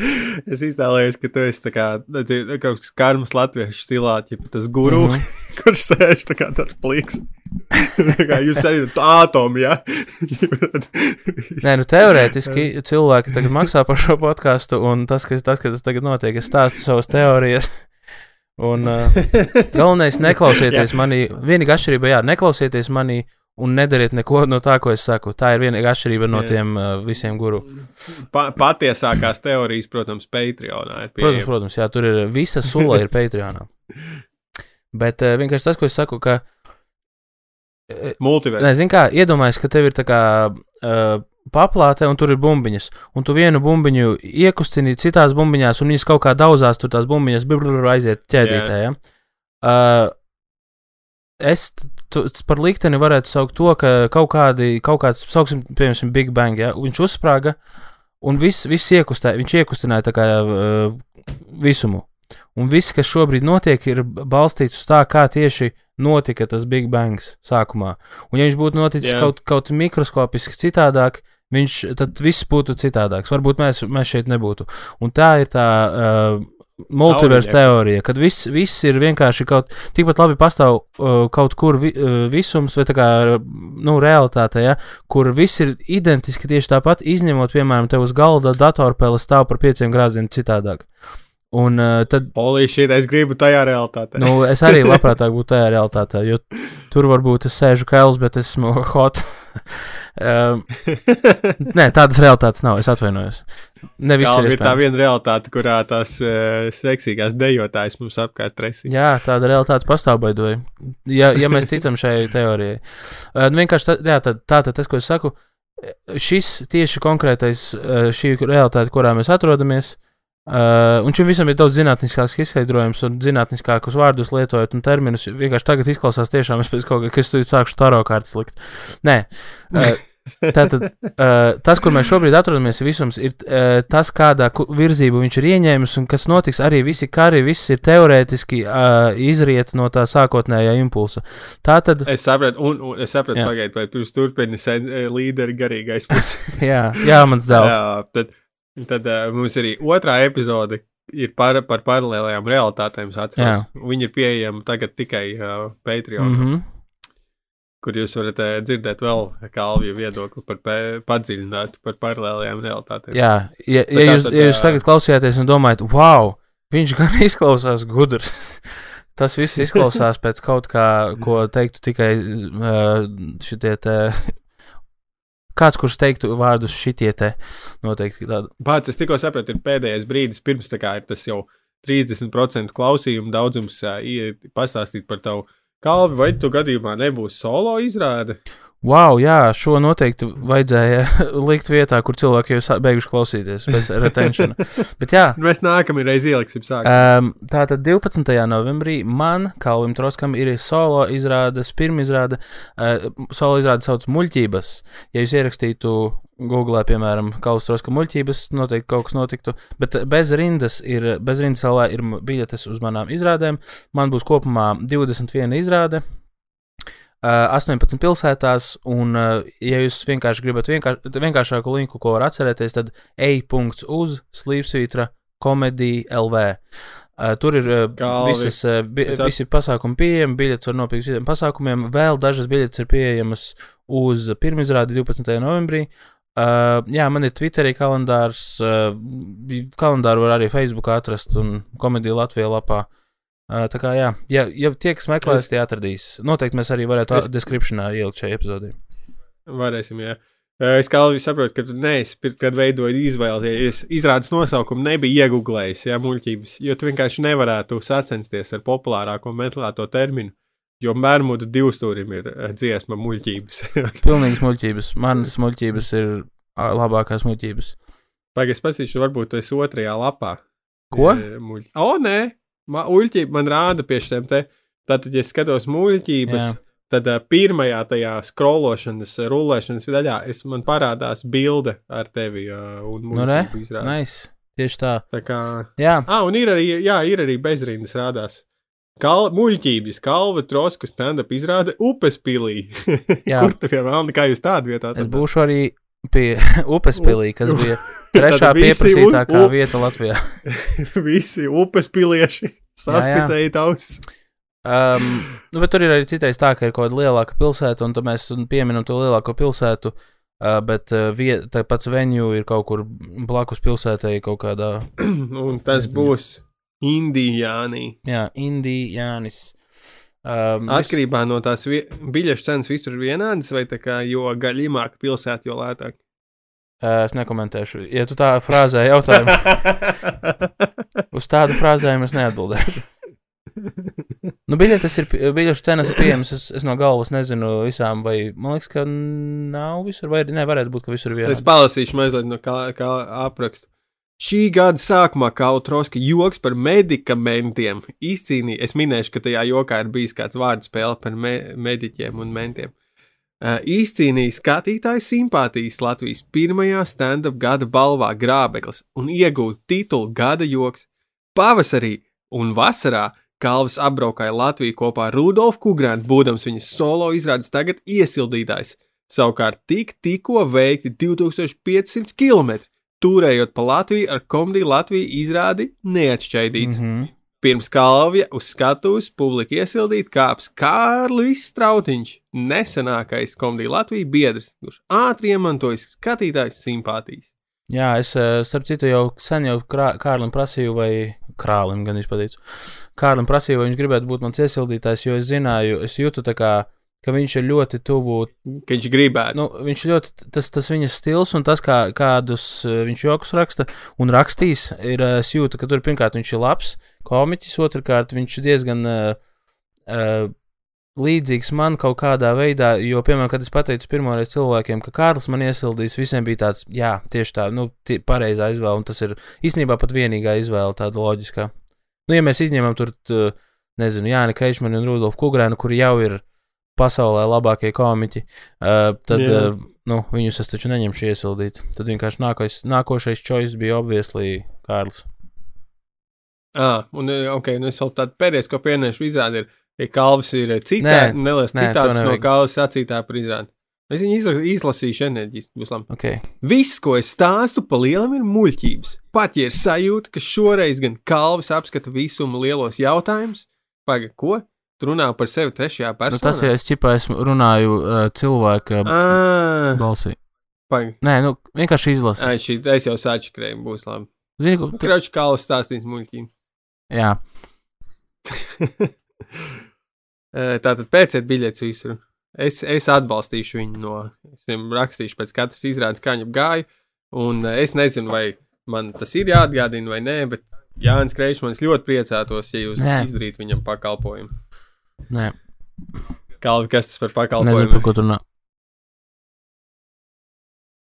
Es iztēlojos, ka tu esi kā tā- kaut kāds karmas latviešu stilā, ja tas guru, mm. -hmm. kurš sēž tā kā tāds pliks. Jūs esat atomi, jā. Nē, nu teorētiski cilvēki tagad maksā par šo podkāstu, un tas, kas, tas, kas tagad notiek, es stāstu savas teorijas. Un uh, galvenais - neklausieties manī. Vienīgā atšķirība, jā, neklausieties manī un nedariet neko no tā, ko es saku. Tā ir vienīgā atšķirība no tiem uh, visiem guru. Pa, patiesākās teorijas, protams, Patreonā ir Protams, pieejamas. protams, jā, tur ir visa sula ir Patreonā. Bet uh, vienkārši tas, ko es saku, ka. Uh, Multivers. Nezinu, kā iedomājies, ka tev ir tā kā uh, paplāte un tur ir bumbiņas. Un tu vienu bumbiņu iekustini citās bumbiņās, un viņas kaut kā daudzās tur tās bumbiņas brrr, aiziet ķēdītē. Ja? Uh, es tu, par likteni varētu saukt to, ka kaut kādi, kaut kāds, sauksim, piemēram, Big Bang, ja? viņš uzsprāga un viss, viss iekustē, viņš iekustināja tā kā uh, visumu. Un viss, kas šobrīd notiek, ir balstīts uz tā, kā tieši notika tas Big Bangs sākumā. Un, ja viņš būtu noticis yeah. kaut, kaut mikroskopiski citādāk, viņš tad viss būtu citādāks. Varbūt mēs, mēs šeit nebūtu. Un tā ir tā uh, multiverse Teorija. kad viss, viss ir vienkārši kaut tikpat labi pastāv uh, kaut kur vi, uh, visums, vai tā kā nu, realitāte, ja, kur viss ir identiski tieši tāpat, izņemot, piemēram, te uz galda datorpēle stāv par pieciem grāziem citādāk. Un uh, tad Polī, šī es gribu tajā realitātē. Nu, es arī labprātāk būtu tajā realitātē, jo tur varbūt es sēžu kails, bet esmu hot. um, nē, tādas realitātes nav. Es atvainojos. Ne viss Tā ir tā viena realitāte, kurā tās uh, seksīgās dejotājas mums apkārt resī. Jā, tāda realitāte pastāv baidoja. Ja, ja mēs ticam šai teorijai. Uh, vienkārši tā, jā, tā, tā tad tas, ko es saku, šis tieši konkrētais, uh, šī realitāte, kurā mēs atrodamies, Uh, un šim visam ir daudz zinātniskāks izskaidrojums, un zinātniskākus vārdus lietojot un terminus. Vienkārši tagad izklausās tiešām, pēc kaut kā, kas tur sākšu taro kārtas likt. Nē, uh, Tātad uh, tas, kur mēs šobrīd atrodamies, visums ir uh, tas, kādā virzību viņš ir ieņēmis un kas notiks. Arī visi kari, viss ir teorētiski uh, izriet no tā sākotnējā impulsa. Tātad, Es sapratu, un, un es sapratu, pagaidiet, vai pirms turpini sen, līderi garīgais puses. jā, jā mans dēls. Jā, tad, tad uh, mums arī otrā epizode ir par, par paralēlējām realitātēm. Viņi ir pieejami tagad tikai uh, Patreon, mm Mm -hmm. kur jūs varat uh, dzirdēt vēl Kalviju viedokli par padziļinātu par paralēlējām realitātēm. Jā, ja, ja, jūs, tad, ja jūs tagad klausījāties un domājat, wow, viņš gan izklausās gudrs. Tas viss izklausās pēc kaut kā, ko teiktu tikai uh, šitie. Kāds, kurš teiktu vārdus šitie te, noteikti tādu. Pats es tikko sapratu, ir pēdējais brīdis, pirms tā kā ir tas jau 30% klausījumu daudzums, uh, pastāstīt par tavu kalvi, vai tu gadījumā nebūs solo izrāde. Wow, jā, šo noteikti vajadzēja likt vietā, kur cilvēki jau beiguši klausīties bez retention. Bet jā, Mēs nākamajā reizē ieliksim sākumā. Um, tātad 12. novembrī man, Kalvim Troskam, ir solo izrādes, pirmā izrāde. Uh, solo izrāde sauc muļķības. Ja jūs ierakstītu Google, piemēram, Kalvs Troska muļķības, noteikti kaut kas notiktu. Bet bez rindas ir, bez rindas salā ir biļetes uz manām izrādēm. Man būs kopumā 21 izrāde. Uh, 18 pilsētās, un, uh, ja jūs vienkārši gribat vienkār, vienkāršāku linku, ko var atcerēties, tad e-uz slīpsvītra komēdija LV. Uh, tur ir Galvi. visas, bi visi pasākumi pieejami, biļetes var nopirkt visiem pasākumiem. Vēl dažas biļetes ir pieejamas uz pirmizrādi 12. novembrī. Uh, jā, man ir Twitterī kalendārs, uh, kalendāru var arī Facebookā atrast un komēdija Latvijā lapā. Uh, tā kā jā, ja, ja tie, kas meklēs, Es- tie atradīs. Noteikti mēs arī varētu Es- es... descriptionā ielikt šajā epizodē. Varēsim, jā. Es kā jau saprotu, ka tu neesi, kad veidoji izvēles, izrādes nosaukumu, nebija iegūlējis, jā, muļķības, jo tu vienkārši nevarētu sacensties ar populārāko meklēto terminu, jo Bermudu divstūrim ir dziesma muļķības. Pilnīgas muļķības. Manas muļķības ir labākās muļķības. Pagaidzi, pasīšu, varbūt tu esi otrajā lapā. Ko? Muļ... O, nē, muļķība man rāda pie šiem te. Tātad, ja es skatos muļķības, Jā. tad uh, pirmajā tajā skrološanas, rullēšanas daļā es man parādās bilde ar tevi uh, un Nu, muļķību izrādi. nice. Tieši tā. Tā kā, Jā, ah, un ir arī, jā, ir arī bezrindas rādās. Kal, muļķības, kalva, trosku stand-up izrāde upes pilī. Jā. Kur tu piemēram, kā jūs tādu vietā? es tad- būšu arī pie upes pilī, kas bija trešā pieprasītākā un- vieta Latvijā. Visi upes pilieši saspicēja tautas. Um, nu, bet tur ir arī citais tā, ka ir kaut kāda lielāka pilsēta, un tad mēs pieminam to lielāko pilsētu. Uh, bet uh, viet, tā pats venue ir kaut kur blakus pilsētai, kaut kādā, Un tas būs Indijānī. jā, Indijānis. Um, Atkarībā no tās biļešu cenas visur vienādas, vai tā kā jo gaļīgāka pilsēta, jo lētāk. Uh, es nekomentēšu. Ja tu tā frāzē jautājumu, uz tādu frāzējumu es neatbildēšu. Nu, biļetes ir, biļešu cenas ir pieejamas. Es, es no galvas nezinu visām, vai man liekas, ka nav visur, vai arī nevarētu būt, ka visur ir Es palasīšu mazliet no kā, kā aprakstu. Šī gada sākumā Kautroska joks par medikamentiem izcīnīja. Es minēšu, ka tajā jokā ir bijis kāds vārdu spēle par me mediķiem un mentiem. Uh, izcīnīja skatītāju simpātijas Latvijas pirmajā stand-up gada balvā grābeklis un iegūta titulu gada joks. Pavasarī un vasarā Kalvs apbraukāja Latviju kopā ar Rudolfu Kungrānu, būdams viņas solo izrādes tagad iesildītājs. Savukārt tik, tikko veikti 2500 km, turējot pa Latviju ar komēdiju Latviju izrādi neatšķaidīts. Mm. -hmm. Pirms kalvja uz skatuves publika iesildīt kāps Kārlis Strautiņš, nesenākais komēdija Latvijas biedrs, kurš ātri iemantojis skatītāju simpātijas. Jā, es eh, starp citu jau sen jau krā, Kārlim prasīju, vai krālim gan izpadīju. Kārlim prasīju, vai viņš gribētu būt mans iesildītājs, jo es zināju, es jūtu tā kā, ka viņš ir ļoti tuvu Ka viņš gribētu. nu, viņš ļoti, tas, tas viņa stils un tas, kā, kādus eh, viņš joks raksta un rakstīs, ir eh, es jūtu, ka tur pirmkārt viņš ir labs komiķis, otrkārt viņš ir diezgan uh, uh, līdzīgs man kaut kādā veidā, jo, piemēram, kad es pateicu pirmoreiz cilvēkiem, ka Kārlis man iesildīs, visiem bija tāds, jā, tieši tā, nu, tie, pareizā izvēle, un tas ir īstenībā pat vienīgā izvēle, tāda loģiskā. Nu, ja mēs izņemam tur, t, nezinu, Jāni Kreičmanu un Rudolfu Kugrēnu, kuri jau ir pasaulē labākie komiķi, uh, tad, Jā. uh, nu, viņus es taču neņemšu iesildīt. Tad vienkārši nākais, nākošais choice bija obviously Kārlis. Ah, un, eh, ok, nu es vēl tādu pēdējais, ko pieminēšu, izrādi ir, ja kalvs ir citādi, neliels nē, to citāts no kalvas sacītā par izrādi. Es viņu izla- izlasīšu enerģijas, labi. Okay. Viss, ko es stāstu pa lielam, ir muļķības. Pat ja ir sajūta, ka šoreiz gan kalvis apskata visumu lielos jautājumus, pagaidi, ko? Tu runā par sevi trešajā personā. Nu, tas, ja es ķipā esmu runāju uh, cilvēka Ah, balsī. pagaidi. Nē, nu, vienkārši izlasi. Ai, šī es jau sačakrēju, būs labi. Zini, ko, tu, Kračs kalvis stāstīs muļķības. jā, Tātad pērciet biļetes visur. Es, es atbalstīšu viņu no. Es viņam rakstīšu pēc katras izrādes, kā viņam gāja. Un es nezinu, vai man tas ir jāatgādina vai nē, bet Jānis Kreičmans ļoti priecātos, ja jūs Nē. izdarītu viņam pakalpojumu. Nē, Kalvi, kas tas par nezinu, par pakalpojumu? ko tu runā.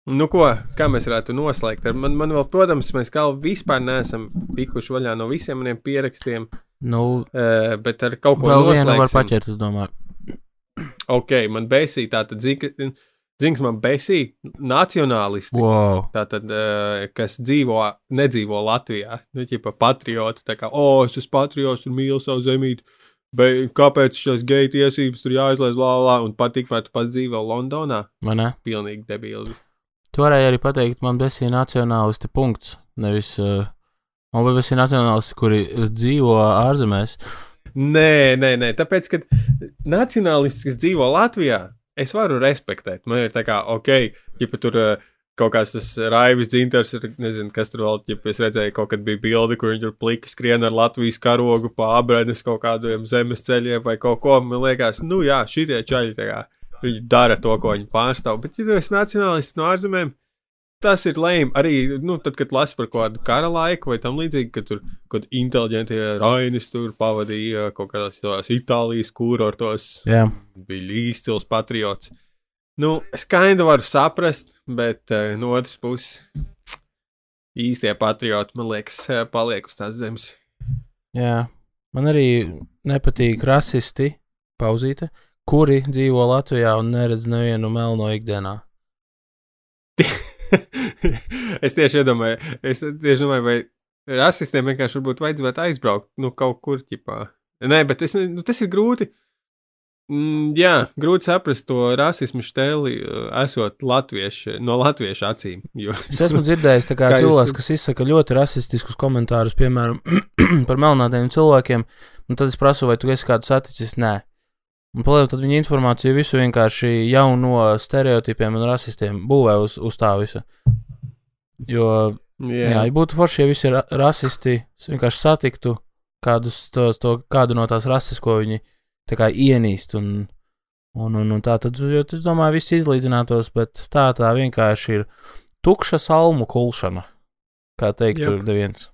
Nu, ko, kā mēs varētu noslēgt? Ar Man, man vēl, protams, mēs kā vispār neesam tikuši vaļā no visiem maniem pierakstiem, Nu, eh, bet ar kaut ko vēl vienu var paķert, es domāju. Ok, man besīja tātad, zin- zins, man besīja nacionālisti. Wow. Tātad, eh, kas dzīvo, nedzīvo Latvijā, nu, ķipa patrioti, tā kā, o, es esmu patriots un mīlu savu zemīti, bet kāpēc šīs geju tiesības tur jāizlaiž, bla, bla, un pat tikmēr tu pats dzīvo Londonā? Vai ne? Pilnīgi debīli. Tu varēji arī pateikt, man besīja nacionālisti punkts. Nevis, uh, man besīja nacionālisti, kuri dzīvo ārzemēs. Nē, nē, nē, tāpēc, ka nacionālists, kas dzīvo Latvijā, es varu respektēt. Man ir tā kā, ok, ja tur uh, kaut kāds tas raivis dzintars, ir, nezinu, kas tur vēl, ja es redzēju, kaut kad bija bilde, kur viņi tur pliki skrien ar Latvijas karogu pa abrēnes kaut kādiem zemes ceļiem vai kaut ko. Man liekas, nu jā, šitie čaļi tā kā, viņi dara to, ko viņi pārstāv. Bet, ja tu esi nacionālists no ārzemēm, tas ir lēmums. Arī, nu, tad, kad lasu par kaut kādu kara laiku vai tam līdzīgi, kad tur kaut kādi inteliģentie rainis tur pavadīja kaut kādās Itālijas kurortos, Jā, bija izcils patriots. Nu, es kaindu varu saprast, bet uh, no otras puses, īstie patrioti, man liekas, eh, paliek uz tās zemes. jā. Man arī nepatīk rasisti, pauzīte, kuri dzīvo Latvijā un neredz nevienu melno ikdienā. es tieši iedomāju, es tieši domāju, vai rasistiem vienkārši varbūt vajadzētu aizbraukt, nu, kaut kur ķipā. Nē, bet es, nu, tas ir grūti. Mm, jā, grūti saprast to rasismu stēli, uh, esot latvieši, no latviešu acīm. Jo, Es esmu dzirdējis kā Kā jūs cilvēks, tur- kas izsaka ļoti rasistiskus komentārus, piemēram, par melnādiem cilvēkiem, un tad es prasu, vai tu esi kādu saticis? Nē. Un paliek tad viņa informācija visu vienkārši jau no stereotipiem un rasistiem būvē uz, uz tā visa. Jo, jā, jā ja būtu forši, ja visi ra rasisti vienkārši satiktu kādus, to, to, kādu no tās rases, ko viņi tā kā ienīst. Un, un, un, un tā tad, jo es domāju, viss izlīdzinātos, bet tā tā vienkārši ir tukša salmu kulšana, kā teikt, Jep. tur neviens.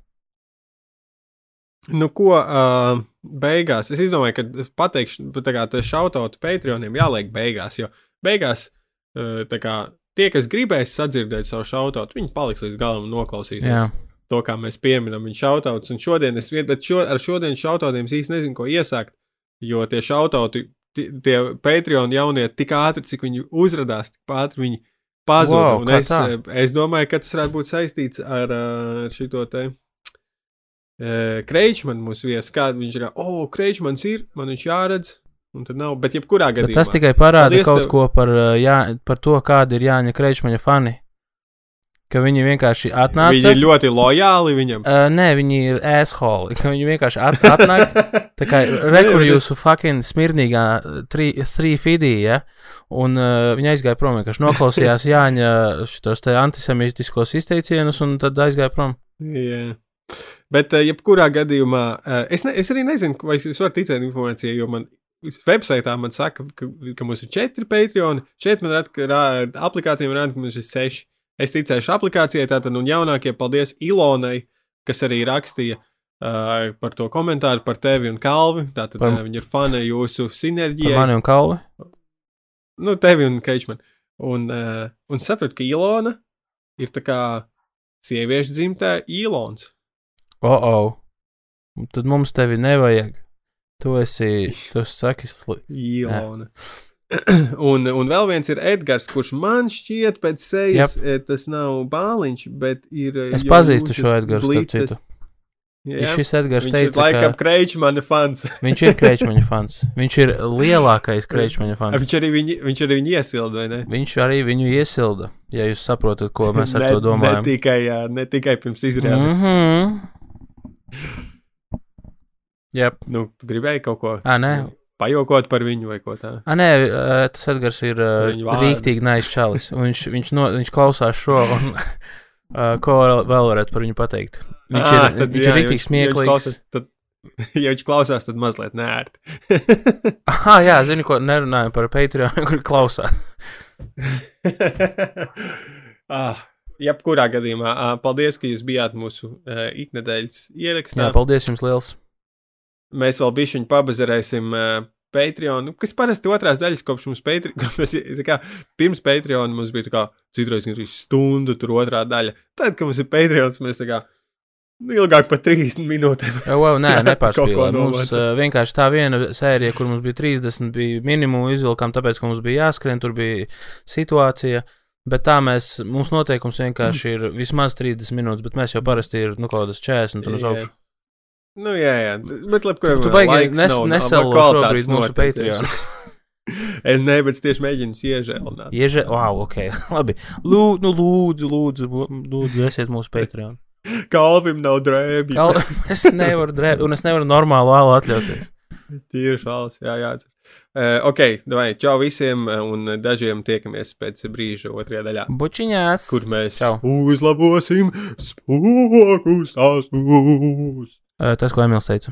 Nu, ko uh, beigās? Es domāju, ka pateikšu, tā kā tas šautautu Patreoniem jāliek beigās, jo beigās uh, kā tie, kas gribēs sadzirdēt savu šautautu, viņi paliks līdz galam un noklausīsies Jā, to, kā mēs pieminam viņu šautautus. Un šodien es vien, bet šo, ar šodienas šautautiem īsti nezinu, ko iesākt, jo tie šautauti, tie, Patreon jaunie tik ātri, cik viņi uzrādās, tik ātri viņi pazuda. Wow, es, eh, es domāju, ka tas varētu būt saistīts ar uh, šito te. Uh, Kreičmanu mūsu viesu, kāda viņš ir. O, oh, Kreičmans ir, man viņš jāredz, un tad nav. Bet jebkurā bet gadījumā. tas tikai parāda kaut tev. ko par, jā, par to, kāda ir Jāņa Kreičmaņa fani. Ka viņi vienkārši atnāca. Viņi ir ļoti lojāli viņam. Uh, nē, viņi ir asshole. ka Viņi vienkārši at, atnāk. Tā kā rekur jūsu fucking smirnīgā trīs fidī, ja? Un uh, viņi aizgāja prom, vienkārši noklausījās Jāņa šitos te antisemitiskos izteicienus un tad aizgāja prom. Jā. Bet, uh, jebkurā gadījumā, uh, es, ne, es arī nezinu, vai es varu ticēt informācijai, jo man websaitā man saka, ka, ka mums ir četri Patreoni. Šeit man rāda, ka rā- aplikācijām rāda, ka mums ir seši. Es ticēšu aplikācijai, tātad, un jaunākie paldies Ilonai, kas arī rakstīja uh, par to komentāru par tevi un Kalvi. Tātad Par- viņi ir fani jūsu Par sinerģijai. mani un kalvi. Nu, tevi un Kreičmanu. Un, uh, un sapratu, ka Ilona ir tā kā sieviešu dzimtē Ilons. Oh, oh. Tad mums tevi nevajag. Tu esi, tu saki, sli... Ilona. un, un vēl viens ir Edgars, kurš man šķiet pēc sejas, yep. tas nav bāliņš, bet ir. Es pazīstu šo Edgars, starp citu. Jā, šis Edgars teica, ir laikam ka... Kreičmaņa fans. viņš ir Kreičmaņa fans. Viņš ir lielākais Kreičmaņa fans. Viņš arī viņu, viņš arī viņu iesilda, vai ne? Viņš arī viņu iesilda, ja jūs saprotat, ko mēs ar ne, to domājam. Ne tikai, jā, ne tikai pirms izrādes. Mm -hmm. Yep. Nu, tu gribēji kaut ko? Ā, nē. Pajokot par viņu vai ko tādu. Nē, tas Edgars ir rīktīgi neizčalis. Viņš, viņš, no, viņš klausās šo. Un, Uh, ko vēl varētu par viņu pateikt? Viņš à, ir, tad, viņš jā, ir rīktīgi smieklīgs. Ja klausās, tad, ja viņš klausās, tad mazliet nērti. ah, jā, zinu, ko nerunājam par Patreon, kur klausās. ah, jebkurā gadījumā, paldies, ka jūs bijāt mūsu uh, iknedēļas ierakstā. Jā, paldies jums liels. Mēs vēl bišķiņu pabazarēsim uh, Patreon, nu, kas parasti otrās daļas kopš mums Patreon, pirms Patreon mums bija tā kā citreiz arī stundu, tur otrā daļa. Tad, kad mums ir Patreon, mēs tā kā nu, ilgāk par 30 minūtēm. Jā, wow, nē, nepārspīlēt. Mums uh, vienkārši tā viena sērija, kur mums bija 30, bija minimumu izvilkām, tāpēc, ka mums bija jāskrien, tur bija situācija. Bet tā mēs, mūsu noteikums vienkārši ir vismaz 30 minūtes, bet mēs jau parasti ir nu, kaut kādas 40 un uz augšu. Nu, jā, jā, bet labi, kuriem tu baigi nes, nesalo šobrīd mūsu Patreon. ne, bet es tieši mēģinu iežēlināt. Iežē, wow, ok, labi. Lūdzu, nu, lūdzu, lūdzu, lūdzu, esiet mūsu Patreon. Kalvim nav drēbju. Kal es nevaru drēbju, un es nevaru normālu ālu atļauties. Tīri šāls, jā, jā. Uh, ok, vai čau visiem, un dažiem tiekamies pēc brīža otrajā daļā. Bučiņās. Kur mēs čau. uzlabosim spokus, tās mūs. Tas, ko Emīls teica.